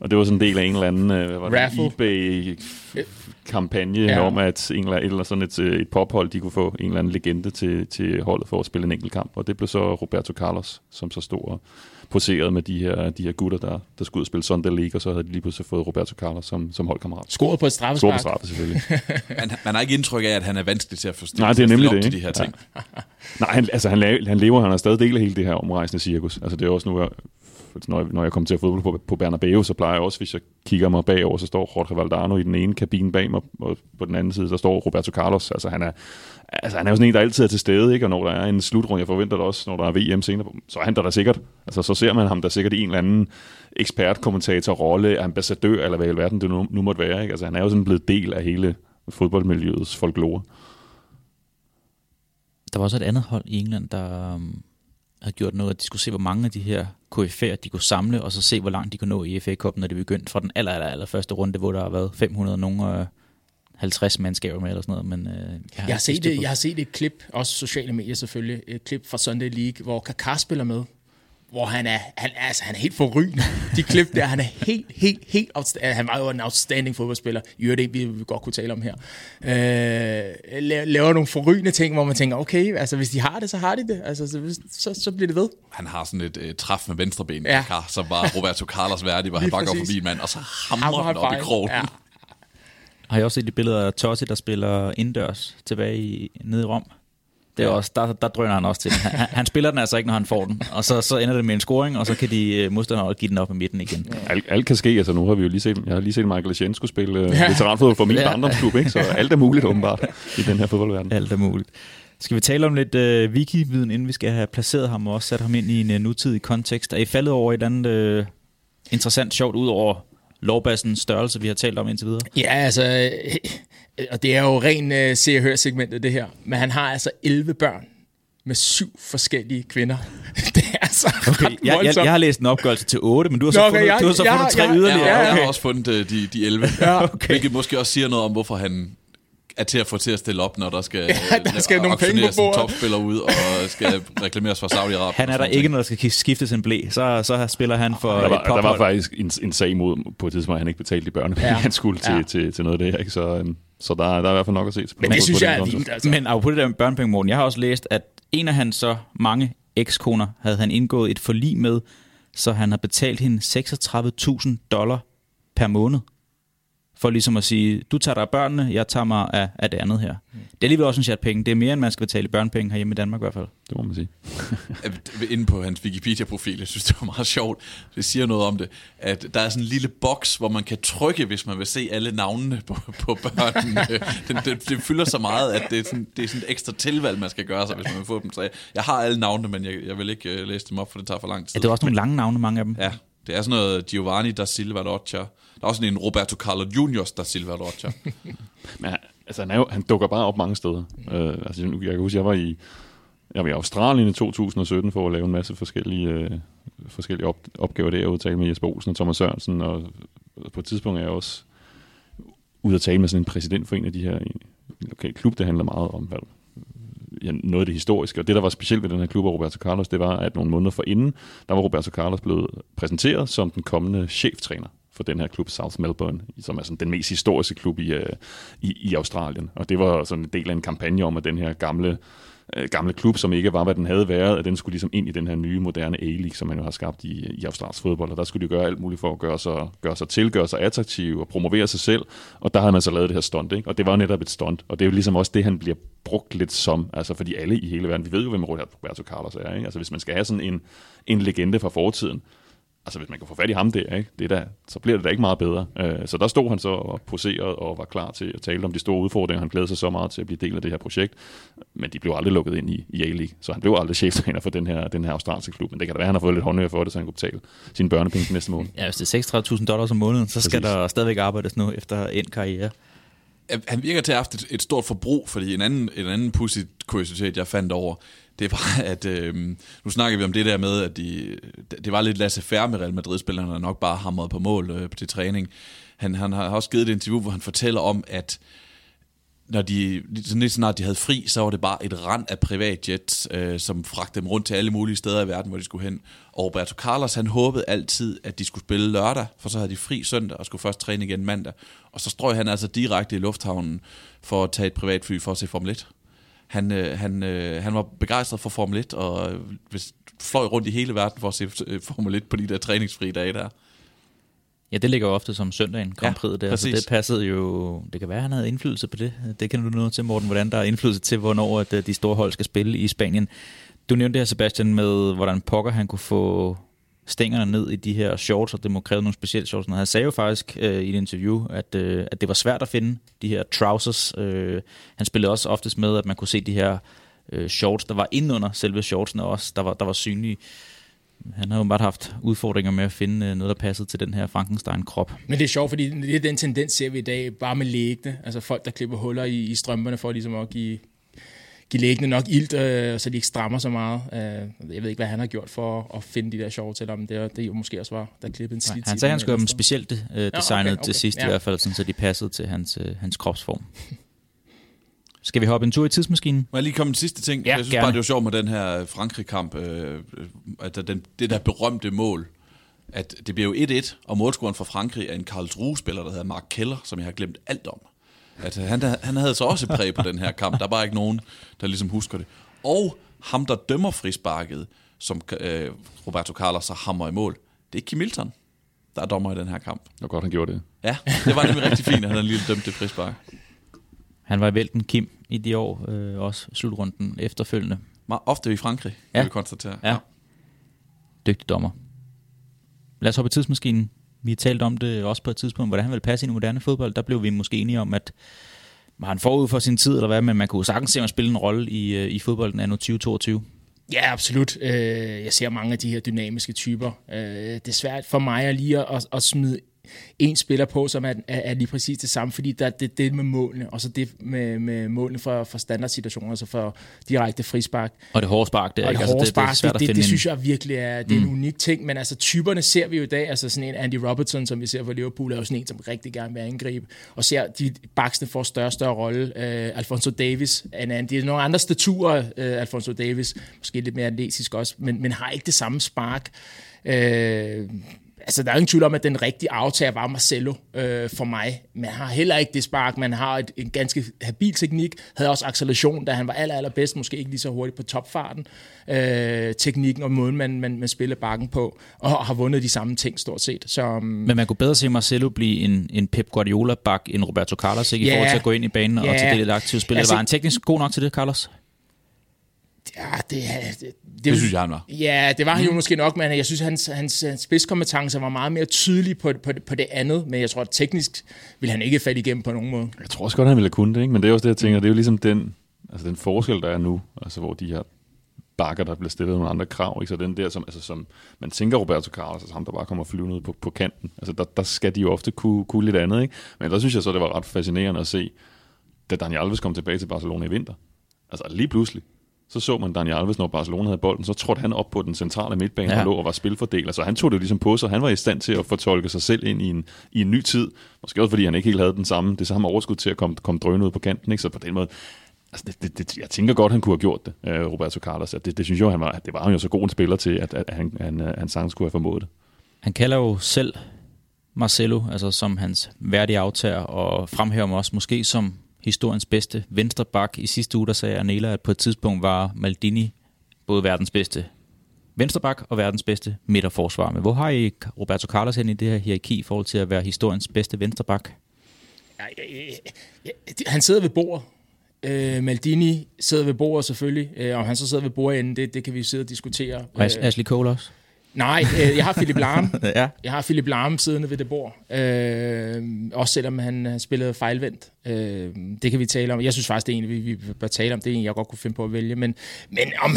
Og det var sådan en del af en eller anden øh, hvad var det, eBay-kampagne Ja. ja. om, at en eller, eller sådan et, øh, et pophold, de kunne få en eller anden legende til, til holdet for at spille en enkelt kamp. Og det blev så Roberto Carlos, som så stod og poserede med de her, de her gutter, der, der skulle ud og spille Sunday League, og så havde de lige pludselig fået Roberto Carlos som, som holdkammerat. Scoret på et Stor på straffespark. straffe, selvfølgelig. Man, man har ikke indtryk af, at han er vanskelig til at forstå. Nej, det er nemlig det, til de ikke? her ting. Nej, han, altså, han, han lever, han er stadig del af hele det her omrejsende cirkus. Altså, det er også nu, når, jeg, når jeg kommer til at fodbold på, på Bernabeu, så plejer jeg også, hvis jeg kigger mig bagover, så står Jorge Valdano i den ene kabine bag mig, og på den anden side, så står Roberto Carlos. Altså, han er, altså, han er jo sådan en, der altid er til stede, ikke? og når der er en slutrunde, jeg forventer det også, når der er VM senere, på, så er han der da sikkert. Altså, så ser man ham der sikkert i en eller anden ekspertkommentator, rolle, ambassadør, eller hvad i alverden det nu, nu måtte være. Ikke? Altså, han er jo sådan blevet del af hele fodboldmiljøets folklore. Der var også et andet hold i England, der havde gjort noget, at de skulle se, hvor mange af de her KF'er, de kunne samle, og så se, hvor langt de kunne nå i FA Cup, når de begyndte fra den aller, aller, aller første runde, hvor der har været 500 nogen og 50 mandskaber med, eller sådan noget. Men, øh, jeg, Jeg har, set det, jeg har set et klip, også sociale medier selvfølgelig, et klip fra Sunday League, hvor Kaká spiller med. Hvor han er, han, er, altså, han er helt forrygende. De klip der, han er helt, helt, helt outstanding. Han var jo en outstanding fodboldspiller. I øvrigt det, vi, vi godt kunne tale om her. Øh, laver nogle forrygende ting, hvor man tænker, okay, altså hvis de har det, så har de det. Altså, så, så, så bliver det ved. Han har sådan et uh, træf med venstreben, Ja. ja. som var Roberto Carlos værdig, hvor han bare går forbi en mand, og så Hammer hamrer han op i krogen. Ja. Har jeg også set de billeder af Totti, der spiller indendørs tilbage i, nede i Rom? Det er Ja. også, der, der drøner han også til. Han, han- spiller den altså ikke, når han får den. Og så, så ender det med en scoring, og så kan de øh, modstandere give den op i midten igen. Alt, alt kan ske, altså nu har vi jo lige set, jeg har lige set Michael Esiensko spille Ja. ja. veteranfodbold for min Ja. ja. barndomsklub, ikke? så alt er muligt åbenbart i den her fodboldverden. Alt er muligt. Skal vi tale om lidt øh, wiki-viden, inden vi skal have placeret ham og også sat ham ind i en øh, nutidig kontekst? Er I faldet over et andet øh, interessant, sjovt, ud over lovbassens størrelse, vi har talt om indtil videre? Ja, altså, og det er jo ren øh, se og hør segmentet det her, men han har altså 11 børn med syv forskellige kvinder. det er altså Okay, ret jeg, jeg, jeg har læst en opgørelse til 8, men du har så Nå, okay, fundet, jeg- du har så jeg- fundet tre jeg- yderligere. Ja, Ja, jeg okay. har også fundet uh, de, de 11. Ja, okay. Hvilket måske også siger noget om, hvorfor han er til at få til at stille op, når der skal, Ja, der skal nogle penge på bordet. topspiller ud, og skal reklameres for Saudi-Arabien. Han er der ikke, når der skal skiftes en blæ. Så, så spiller han for Der et var, der var faktisk en, en sag mod på et tidspunkt, at han ikke betalte de børnepenge, Ja. han skulle til, Ja. ja. til, til noget af det her. Ikke? Så, øhm, så der, der er i hvert fald nok at se. Men det synes jeg er vildt, altså. Men apropos det der med børnepenge, Morten, jeg har også læst, at en af hans så mange ekskoner havde han indgået et forlig med, så han har betalt hende 36.000 dollar per måned. For ligesom at sige, du tager dig af børnene, jeg tager mig af, af det andet her. Det er alligevel også en chat penge. Det er mere, end man skal betale i børnepenge herhjemme i Danmark i hvert fald. Det må man sige. Øh, inde på hans Wikipedia-profil, jeg synes, det var meget sjovt. Det siger noget om det, at der er sådan en lille boks, hvor man kan trykke, hvis man vil se alle navnene på, på børnene. det, det, det, fylder så meget, at det er, sådan, det er sådan et ekstra tilvalg, man skal gøre sig, hvis man vil få dem. Så jeg, jeg har alle navnene, men jeg, jeg vil ikke uh, læse dem op, for det tager for lang tid. Ja, det er også nogle lange navne, mange af dem. Ja, det er sådan noget Giovanni da Silva Rocha. Der er også sådan en Roberto Carlo Juniors da Silva Rocha. Men altså, han, er jo, han dukker bare op mange steder. Uh, altså, jeg kan huske, jeg var i, jeg var i Australien i 2017 for at lave en masse forskellige, uh, forskellige op, opgaver der, og tale med Jesper Olsen og Thomas Sørensen, og på et tidspunkt er jeg også ude at tale med sådan en præsident for en af de her en, lokal klub, det handler meget om hvad, ja, noget af det historiske. Og det, der var specielt ved den her klub af Roberto Carlos, det var, at nogle måneder forinden, der var Roberto Carlos blevet præsenteret som den kommende cheftræner for den her klub, South Melbourne, som er sådan den mest historiske klub i, øh, i, i Australien. Og det var sådan en del af en kampagne om, at den her gamle, øh, gamle klub, som ikke var, hvad den havde været, at den skulle ligesom ind i den her nye, moderne A-League, som man jo har skabt i, i australsk fodbold. Og der skulle de gøre alt muligt for at gøre sig, gøre sig til, gøre sig attraktiv og promovere sig selv. Og der havde man så lavet det her stunt, ikke? Og det var jo netop et stunt. Og det er jo ligesom også det, han bliver brugt lidt som. Altså fordi alle i hele verden, vi ved jo, hvem Roberto Carlos er, ikke? Altså hvis man skal have sådan en, en legende fra fortiden, altså hvis man kan få fat i ham der, ikke? Det er da, så bliver det da ikke meget bedre. Øh, så der stod han så og poserede og var klar til at tale om de store udfordringer. Han glædede sig så meget til at blive del af det her projekt, men de blev aldrig lukket ind i, i A-League, så han blev aldrig cheftræner for den her, den her australske klub. Men det kan da være, at han har fået lidt håndører for det, så han kunne betale sine børnepenge næste måned. Ja, hvis det er 36.000 dollars om måneden, så skal Præcis. der stadigvæk arbejdes nu efter en karriere han virker til at have haft et, et stort forbrug, fordi en anden, en anden pussy kuriositet, jeg fandt over, det var, at øh, nu snakker vi om det der med, at de, det var lidt Lasse Færre med Real Madrid-spillerne, der nok bare hamrede på mål øh, til træning. Han, han har også givet et interview, hvor han fortæller om, at når de, sådan lidt snart de havde fri, så var det bare et rand af privatjets, øh, som fragtede dem rundt til alle mulige steder i verden, hvor de skulle hen. Og Roberto Carlos, han håbede altid, at de skulle spille lørdag, for så havde de fri søndag og skulle først træne igen mandag. Og så strøg han altså direkte i lufthavnen for at tage et privatfly for at se Formel 1. Han, øh, han, øh, han var begejstret for Formel 1, og øh, fløj rundt i hele verden for at se øh, Formel 1 på de der træningsfri dage der. Ja, det ligger jo ofte som søndagen, Grand Ja, der, så præcis. det passede jo... Det kan være, han havde indflydelse på det. Det kan du noget til, Morten, hvordan der er indflydelse til, hvornår at øh, de store hold skal spille i Spanien. Du nævnte det her, Sebastian, med hvordan pokker han kunne få stængerne ned i de her shorts, og det må kræve nogle specielle shorts. Han sagde jo faktisk øh, i et interview, at, øh, at det var svært at finde de her trousers. Øh, han spillede også oftest med, at man kunne se de her øh, shorts, der var inde under selve shortsene også, der var, der var synlige. Han har jo bare haft udfordringer med at finde øh, noget, der passede til den her Frankenstein-krop. Men det er sjovt, fordi det er den tendens, ser vi i dag, bare med læggene. Altså folk, der klipper huller i, i strømperne for ligesom at give, give læggene nok ilt, øh, så de ikke strammer så meget. Øh, jeg ved ikke, hvad han har gjort for at finde de der shorts, eller om det, det jo måske også var, der klippede en slit. han sagde, han skulle have dem specielt øh, designet okay, okay, okay. til sidst, ja. i Ja. hvert fald, sådan, så de passede til hans, øh, hans kropsform. Skal vi hoppe en tur i tidsmaskinen? Må jeg lige komme en sidste ting? Ja, jeg synes gerne. bare, det var sjovt med den her Frankrig-kamp, øh, at der- den, det der berømte mål, at det bliver jo 1-1, og målscoren for Frankrig er en Karlsruhe-spiller, der hedder Mark Keller, som jeg har glemt alt om. At han, han havde så også præg på den her kamp. Der er bare ikke nogen, der ligesom husker det. Og ham, der dømmer frisparket, som øh, Roberto Carlos så hammer i mål, det er Kim Milton, der er dommer i den her kamp. Det var godt, han gjorde det. Ja, det var nemlig rigtig fint, at han lige dømt det frispark. Han var i vælten Kim i de år, øh, også slutrunden efterfølgende. Meget ofte i Frankrig, Ja. ja. vi konstatere. Ja. Dygtig dommer. Lad os hoppe i tidsmaskinen. Vi har talt om det også på et tidspunkt, hvordan han ville passe ind i moderne fodbold. Der blev vi måske enige om, at var han forud for sin tid, eller hvad, men man kunne sagtens se ham spille en rolle i, øh, i fodbolden anno 2022. Ja, absolut. Øh, Jeg ser mange af de her dynamiske typer. Øh, Det er svært for mig at lige at, at- at smide en spiller på, som er, er, er lige præcis det samme, fordi der er det, det med målene, og så det med, med målene for, for standardsituationer, altså for direkte frispark. Og det hårde spark, det er Og ikke. det Altså, hårde det, det, spark, det, det, det en- synes jeg virkelig er, det er en unik ting, men altså typerne ser vi jo i dag, altså sådan en Andy Robertson, som vi ser for Liverpool, er jo sådan en, som rigtig gerne vil angribe, og ser de baksene får større og større rolle. Uh, Alfonso Davis er en anden, det er nogle andre staturer, uh, Alfonso Davis, måske lidt mere atletisk også, men, men har ikke det samme spark. Uh, altså, der er ingen tvivl om, at den rigtige aftager var Marcelo øh, for mig. Men han har heller ikke det spark. Man har et, en ganske habil teknik. Havde også acceleration, da han var aller, allerbedst. Måske ikke lige så hurtigt på topfarten. Øh, teknikken og måden, man, man, man spiller bakken på. Og har vundet de samme ting stort set. Så, um, Men man kunne bedre se Marcelo blive en, en Pep Guardiola-bak end Roberto Carlos, ikke? I Ja. forhold til at gå ind i banen og Ja. tage det lidt aktivt spil. Altså- var han teknisk god nok til det, Carlos? ja, det, det, det, Det synes jeg, han var. Ja, det var han jo måske nok, men jeg synes, hans, hans, hans spidskompetencer var meget mere tydelige på, på, på det andet. Men jeg tror, at teknisk vil han ikke falde igennem på nogen måde. Jeg tror også godt, han ville have kunnet det, ikke? men det er også det, jeg tænker, det er jo ligesom den, altså den forskel, der er nu, altså hvor de her bakker, der bliver stillet nogle andre krav, ikke? så den der, som, altså, som man tænker Roberto Carlos, altså ham, der bare kommer flyvende ud på, på kanten, altså der, der skal de jo ofte kunne, kunne lidt andet, ikke? men der synes jeg så, det var ret fascinerende at se, da Daniel Alves kom tilbage til Barcelona i vinter, altså lige pludselig, så så man Daniel Alves, når Barcelona havde bolden, så trådte han op på den centrale midtbane Ja. og lå og var spilfordeler. Så han tog det ligesom på sig. Han var i stand til at fortolke sig selv ind i en, i en ny tid. Måske også fordi han ikke helt havde den samme, det samme overskud til at komme, komme drønende ud på kanten. Ikke? Så på den måde, altså det, det, det, jeg tænker godt, han kunne have gjort det, øh, Roberto Carlos. At Det, det synes jeg, han var, det var han jo så god en spiller til, at, at han, han, øh, han sagtens skulle have formået det. Han kalder jo selv Marcelo, altså som hans værdige aftager, og fremhæver mig også måske som historiens bedste venstre bak. I sidste uge der sagde Anela, at på et tidspunkt var Maldini både verdens bedste venstre bak og verdens bedste midterforsvar. Men hvor har I Roberto Carlos hen i det her hierarki i forhold til at være historiens bedste venstre bak? Han sidder ved bordet. Øh, Maldini sidder ved bordet selvfølgelig. Øh, om han så sidder ved bordenden, det, det kan vi sidde og diskutere. Og As- Ashley Cole også? Nej, øh, jeg har Philip Lahm. ja. Jeg har Philip Lahm siddende ved det bord. Øh, også selvom han, han spillede fejlvendt. Øh, det kan vi tale om. Jeg synes faktisk, det er en, vi, vi bør tale om. Det er en, jeg godt kunne finde på at vælge. Men, men om,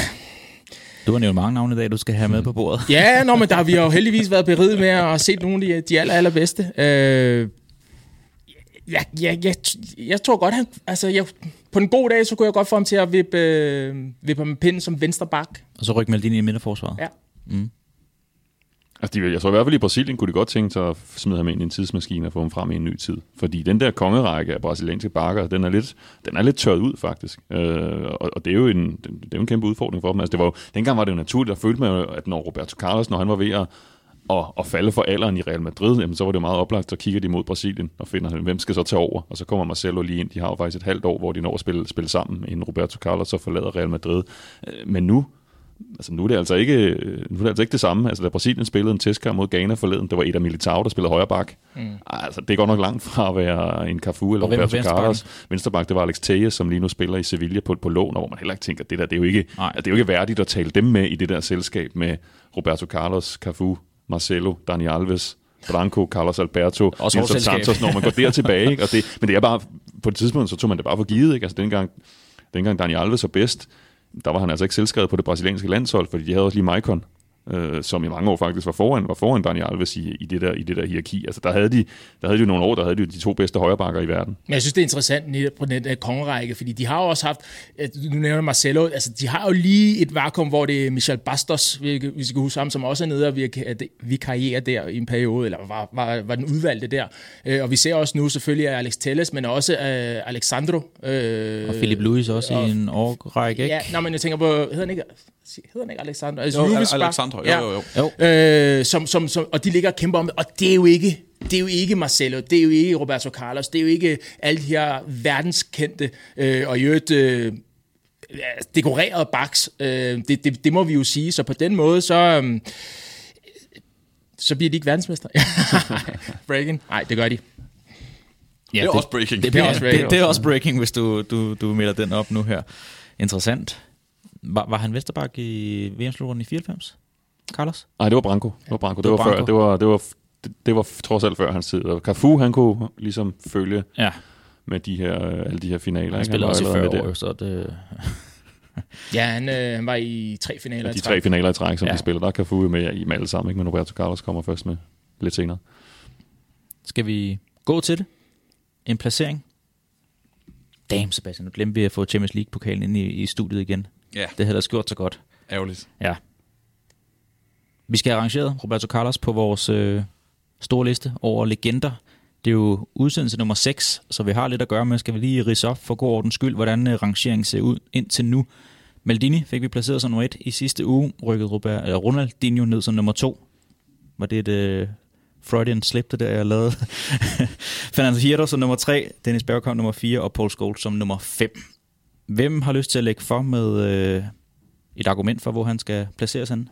Du har nævnt mange navne i dag, du skal have med på bordet. Ja, nå, men der har vi jo heldigvis været beriget med at se nogle af de, de aller, allerbedste. Øh, jeg, jeg, jeg, jeg tror godt, han, altså, jeg, på en god dag, så kunne jeg godt få ham til at vippe, øh, vippe med pinden som venstre bak. Og så rykke Maldini i midterforsvaret. Ja. Mm. Altså, de, jeg tror i hvert fald i Brasilien kunne de godt tænke sig at smide ham ind i en tidsmaskine og få ham frem i en ny tid. Fordi den der kongerække af brasilianske bakker, den er lidt, den er lidt tørret ud faktisk. Øh, og, og, det er jo en, det er jo en kæmpe udfordring for dem. Altså, det var jo, dengang var det jo naturligt, at følte man at når Roberto Carlos, når han var ved at, at, at falde for alderen i Real Madrid, jamen, så var det jo meget oplagt, så kigger de mod Brasilien og finder, hvem skal så tage over? Og så kommer Marcelo lige ind. De har jo faktisk et halvt år, hvor de når at spille, spille sammen, inden Roberto Carlos så forlader Real Madrid. Øh, Men nu, altså nu er det altså ikke, nu er det altså ikke det samme. Altså da Brasilien spillede en testkamp mod Ghana forleden, det var Eder Militao, der spillede højre bak. Mm. Altså det godt nok langt fra at være en Cafu eller er Roberto? Carlos. Venstreback, det var Alex Tejes, som lige nu spiller i Sevilla på, på lån, hvor man heller ikke tænker, det der, det er jo ikke, altså, det er jo ikke værdigt at tale dem med i det der selskab med Roberto Carlos, Cafu, Marcelo, Dani Alves, Branco, Carlos Alberto, Også Nelson. Santos, når man går der tilbage. Ikke? Og det, men det er bare, på et tidspunkt, så tog man det bare for givet. Ikke? Altså dengang, dengang Dani Alves var bedst, der var han altså ikke selvskrevet på det brasilianske landshold, fordi de havde også lige Maicon øh, som i mange år faktisk var foran, var foran Daniel Alves i, i, det der, i det der hierarki. Altså der havde de, der havde de jo nogle år, der havde de de to bedste højrebakker i verden. Men jeg synes, det er interessant netop på den der kongerække, fordi de har jo også haft, du nævner Marcelo, altså de har jo lige et vakuum, hvor det er Michel Bastos, vi, vi skal huske ham, som også er nede og vi karrierer der i en periode, eller var, var, var den udvalgte der. Øh, og vi ser også nu selvfølgelig Alex Telles, men også uh, Alexandro. Øh, og Philip Lewis også og, i en årrække, ikke? Ja, nej, men jeg tænker på, hedder han ikke, hedder han ikke Alexandro? Altså, jo, Alexandro, jo, jo, jo. jo. Øh, som, som, som, og de ligger og kæmper om det, og det er jo ikke det er jo ikke Marcelo, det er jo ikke Roberto Carlos, det er jo ikke alle de her verdenskendte øh, og i øvrigt øh, dekorerede baks. Øh, det, det, det må vi jo sige. Så på den måde, så, øh, så bliver de ikke verdensmester. breaking? Nej, det gør de. Ja, det er det, også breaking. Det, det, det, det, det er også breaking, hvis du, du, du melder den op nu her. Interessant. Var, var han Vesterbak i VM-slutrunden i 94? Carlos? Nej, det var Branko. Det var Branko. Det, var, Branko. før. Det var, det var, det, det var trods alt før hans tid. Og Cafu, han kunne ligesom følge ja. med de her, alle de her finaler. Han spillede også i 40 år, så det... ja, han, øh, han var i tre finaler ja, de tre finaler i træk, som ja. de spiller. Der er Cafu med i med alle sammen, ikke? men Roberto Carlos kommer først med lidt senere. Skal vi gå til det? En placering? Damn, Sebastian, nu glemte vi at få Champions League-pokalen ind i, i studiet igen. Ja. Det havde da gjort så godt. Ærgerligt. Ja. Vi skal have arrangeret Roberto Carlos på vores øh, store liste over legender. Det er jo udsendelse nummer 6, så vi har lidt at gøre med. Skal vi lige rise op for god ordens skyld, hvordan øh, rangeringen ser ud indtil nu. Maldini fik vi placeret som nummer 1 i sidste uge, rykket Robert, eller Ronaldinho ned som nummer 2. Var det et øh, Freudian slip, det der jeg lavede? Fernando Hierro som nummer 3, Dennis Bergkamp nummer 4 og Paul Scholes som nummer 5. Hvem har lyst til at lægge for med øh, et argument for, hvor han skal placeres henne?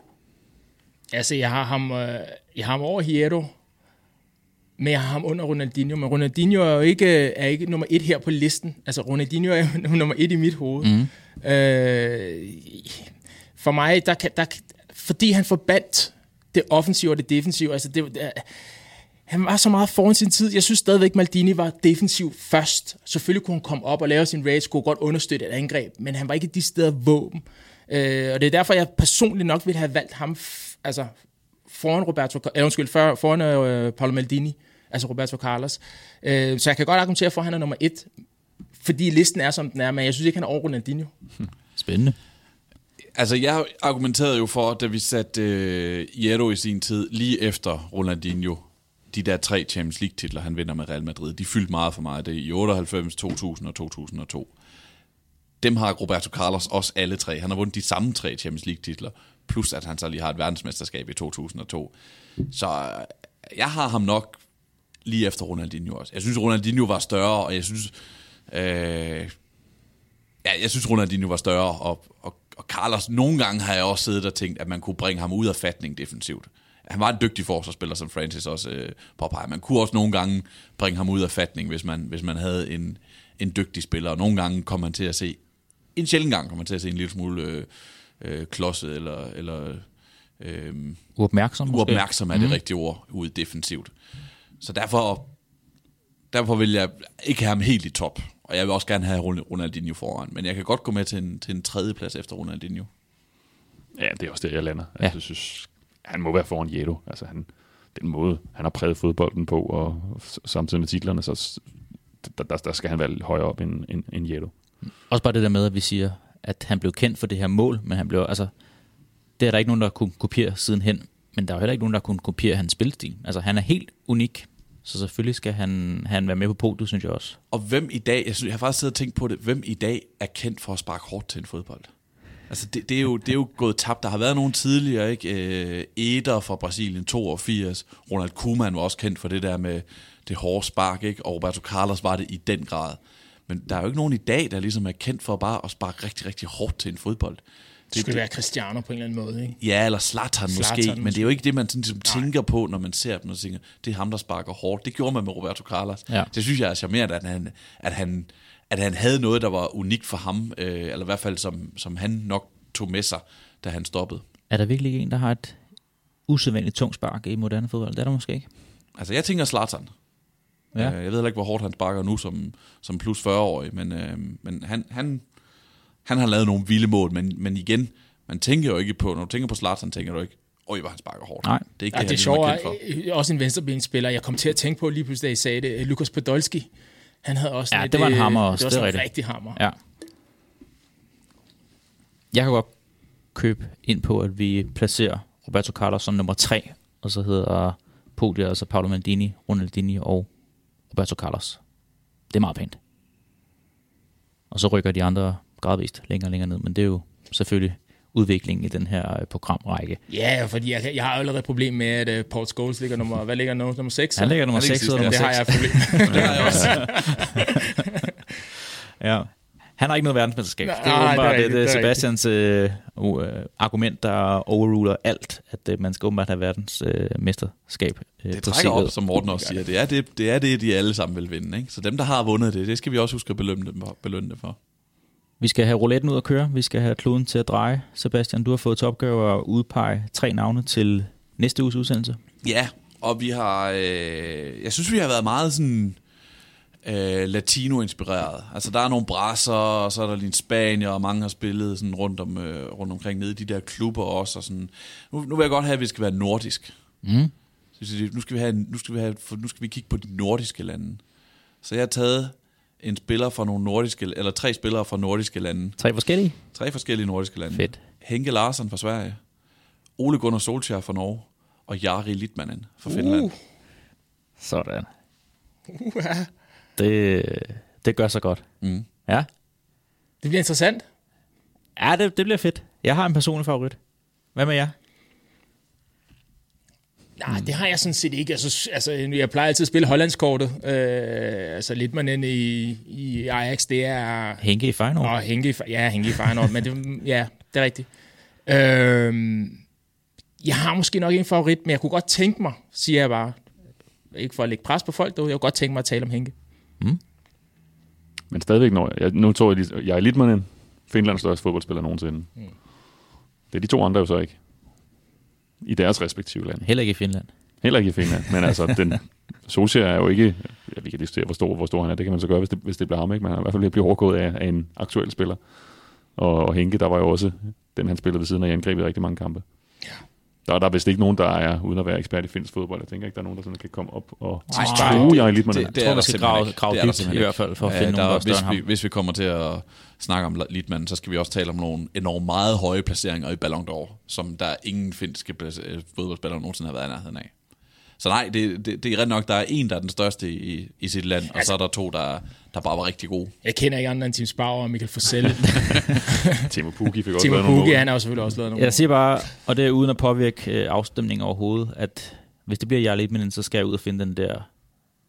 Altså, jeg har ham, øh, jeg har ham over Hierro, men jeg har ham under Ronaldinho. Men Ronaldinho er jo ikke, er ikke nummer et her på listen. Altså, Ronaldinho er nummer et i mit hoved. Mm. Øh, for mig, der kan, der, fordi han forbandt det offensive og det defensive. Altså, det, det, han var så meget foran sin tid. Jeg synes stadigvæk, Maldini var defensiv først. Selvfølgelig kunne han komme op og lave sin race, kunne godt understøtte et angreb, men han var ikke de steder våben. Øh, og det er derfor, jeg personligt nok ville have valgt ham altså, foran Roberto, eller undskyld, for, foran øh, Paolo Maldini, altså Roberto Carlos. Øh, så jeg kan godt argumentere for, at han er nummer et, fordi listen er, som den er, men jeg synes ikke, han er over Ronaldinho. Spændende. Altså, jeg argumenterede jo for, da vi satte øh, Hierro i sin tid, lige efter Ronaldinho, de der tre Champions League-titler, han vinder med Real Madrid, de fyldte meget for mig. Det er i 98, 2000 og 2002. Dem har Roberto Carlos også alle tre. Han har vundet de samme tre Champions League-titler, plus at han så lige har et verdensmesterskab i 2002. Så øh, jeg har ham nok lige efter Ronaldinho også. Jeg synes, Ronaldinho var større, og jeg synes... Øh, ja, jeg synes, Ronaldinho var større, og, og, og Carlos, nogle gange har jeg også siddet og tænkt, at man kunne bringe ham ud af fatning defensivt han var en dygtig forsvarsspiller, som Francis også øh, påpeger. Man kunne også nogle gange bringe ham ud af fatning, hvis man, hvis man havde en, en dygtig spiller. Og nogle gange kom man til at se, en sjældent gang kom man til at se en lille smule øh, øh, klodset, eller, eller øh, uopmærksom, uopmærksom er det mm. rigtige ord, ud defensivt. Så derfor, derfor vil jeg ikke have ham helt i top. Og jeg vil også gerne have Ronaldinho foran. Men jeg kan godt gå med til en, til en tredje plads efter Ronaldinho. Ja, det er også det, jeg lander. Ja. Jeg synes, han må være foran Jedo. Altså han, den måde, han har præget fodbolden på, og samtidig med titlerne, så der, der, der skal han være højere op end, end, end Jedo. Også bare det der med, at vi siger, at han blev kendt for det her mål, men han blev, altså, det er der ikke nogen, der kunne kopiere sidenhen, men der er jo heller ikke nogen, der kunne kopiere hans spilstil. Altså, han er helt unik, så selvfølgelig skal han, han være med på podiet, synes jeg også. Og hvem i dag, jeg, synes, jeg har faktisk siddet og tænkt på det, hvem i dag er kendt for at sparke hårdt til en fodbold? Altså, det, det, er jo, det er jo gået tabt. Der har været nogen tidligere, ikke? Øh, Eder fra Brasilien, 82. Ronald Koeman var også kendt for det der med det hårde spark, ikke? Og Roberto Carlos var det i den grad. Men der er jo ikke nogen i dag, der ligesom er kendt for bare at sparke rigtig, rigtig hårdt til en fodbold. Det, det skulle det, være Cristiano på en eller anden måde, ikke? Ja, eller Zlatan, Zlatan måske, måske, men det er jo ikke det, man sådan, ligesom tænker på, når man ser dem og tænker, det er ham, der sparker hårdt. Det gjorde man med Roberto Carlos. Ja. Det synes jeg er charmerende, at han, at han at han havde noget, der var unikt for ham, øh, eller i hvert fald som, som han nok tog med sig, da han stoppede. Er der virkelig en, der har et usædvanligt tungt spark i moderne fodbold? Det er der måske ikke. Altså, jeg tænker Zlatan. Ja. Øh, jeg ved ikke, hvor hårdt han sparker nu som, som plus 40-årig, men, øh, men han, han, han har lavet nogle vilde mål, men, men igen, man tænker jo ikke på, når du tænker på Zlatan, tænker du ikke, Øj, hvor han sparker hårdt. Nej. Det er ikke Ja, det, det er sjovt, er øh, også en venstrebenspiller. Jeg kom til at tænke på lige pludselig, da I sagde det. Lukas Podolski, han havde også Ja, lidt, det var en øh, hammer også, Det var det er sådan en rigtig hammer. Ja. Jeg kan godt købe ind på, at vi placerer Roberto Carlos som nummer tre, og så hedder podiet altså Paolo Maldini, Ronaldinho og Roberto Carlos. Det er meget pænt. Og så rykker de andre gradvist længere og længere ned, men det er jo selvfølgelig udviklingen i den her øh, programrække. Ja, fordi jeg, jeg har allerede et problem med, at uh, Paul Scholes ligger nummer, hvad ligger nu? Nummer 6? Han ligger nummer Han ligger 6 sidst, og ja, nummer det har 6. jeg et problem med. Det har jeg også. Ja. Han har ikke noget verdensmesterskab. Nej, det er det er åbenbart det, rigtigt, det, det er Sebastians øh, uh, argument, der overruler alt, at øh, man skal åbenbart have verdensmesterskab øh, øh, Det trækker op, som Morten også siger. Det er det, det er det, de alle sammen vil vinde. Ikke? Så dem, der har vundet det, det skal vi også huske at belønne dem for. Belønne dem for. Vi skal have rouletten ud at køre. Vi skal have kloden til at dreje. Sebastian, du har fået til opgave at udpege tre navne til næste uges udsendelse. Ja, og vi har... Øh, jeg synes, vi har været meget sådan... Øh, latino-inspireret. Altså, der er nogle brasser, og så er der lige en spanier, og mange har spillet sådan rundt, om, øh, rundt omkring nede i de der klubber også. Og sådan. Nu, nu vil jeg godt have, at vi skal være nordisk. Mm. Så nu skal vi have, nu skal vi have, for nu skal vi kigge på de nordiske lande. Så jeg har taget en spiller fra nogle nordiske, eller tre spillere fra nordiske lande. Tre forskellige. Tre forskellige nordiske lande. Fedt. Henke Larsson fra Sverige, Ole Gunnar Solskjaer fra Norge, og Jari Litmanen fra Finland. Uh. Sådan. Uh, Det, det gør så godt. Mm. Ja, det bliver interessant. ja det, det bliver fedt. Jeg har en personlig favorit. Hvad med jer? Nej, det har jeg sådan set ikke. Altså, altså, jeg plejer altid at spille Hollandskortet. Øh, altså lidt man inde i, i Ajax, det er... Henke i Feyenoord. Åh, Henke, i ja, Henke i Feyenoord, men det, ja, det er rigtigt. Øhm, jeg har måske nok en favorit, men jeg kunne godt tænke mig, siger jeg bare, ikke for at lægge pres på folk, dog, jeg kunne godt tænke mig at tale om Henke. Men stadigvæk, når jeg, nu tog jeg, lige, jeg er Litmanen, Finlands største fodboldspiller nogensinde. Mm. Det er de to andre jo så ikke. I deres respektive lande. Heller ikke i Finland. Heller ikke i Finland. Men altså, den, Solskjaer er jo ikke... Ja, vi kan diskutere, hvor stor, hvor stor han er. Det kan man så gøre, hvis det, hvis det bliver ham. Ikke? Men han er i hvert fald ved at blive overgået af, af en aktuel spiller. Og, og Henke, der var jo også den, han spillede ved siden af i angrebet i rigtig mange kampe. Ja. Der, der er vist ikke nogen, der er, uden at være ekspert i finsk fodbold. Jeg tænker ikke, der er nogen, der sådan kan komme op og true jeg lidt med det, Jeg det tror, er man der skal grave, grave Det er der dybt i hvert fald, for at Ja, finde nogen, der der, er større hvis, vi, hvis vi kommer til at snakke om Litman, så skal vi også tale om nogle enormt meget høje placeringer i Ballon d'Or, som der ingen finske øh, fodboldspillere nogensinde har været i nærheden af. Så nej, det, det, det er ret nok, der er en, der er den største i, i sit land, og så er der to, der, der bare var rigtig gode. Jeg kender ikke andre end Tim Spauer og Michael Forsell. Timo Pukki fik også Timo lavet Pukki, han har jo selvfølgelig også lavet nogle Jeg siger bare, og det er uden at påvirke øh, afstemningen overhovedet, at hvis det bliver Jarl Edmund, så skal jeg ud og finde den der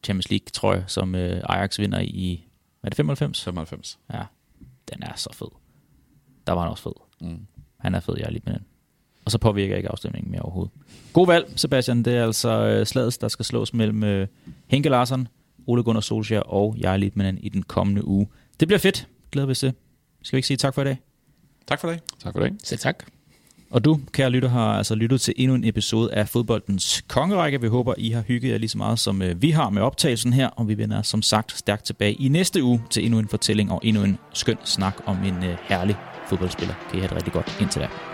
Champions League-trøje, som øh, Ajax vinder i, hvad er det 95? 95. Ja, den er så fed. Der var han også fed. Mm. Han er fed, Jarl Edmund. Og så påvirker jeg ikke afstemningen mere overhovedet. God valg, Sebastian. Det er altså øh, slaget, der skal slås mellem øh, Henke Larsson, Ole Gunnar Solskjaer og Jarl Edmund i den kommende uge. Det bliver fedt. Glæder vi os til. Skal vi ikke sige tak for i dag? Tak for det. Tak for det. Selv tak. Og du, kære lytter, har altså lyttet til endnu en episode af Fodboldens Kongerække. Vi håber, I har hygget jer lige så meget, som øh, vi har med optagelsen her. Og vi vender som sagt stærkt tilbage i næste uge til endnu en fortælling og endnu en skøn snak om en øh, herlig fodboldspiller. Kan I have det rigtig godt indtil da.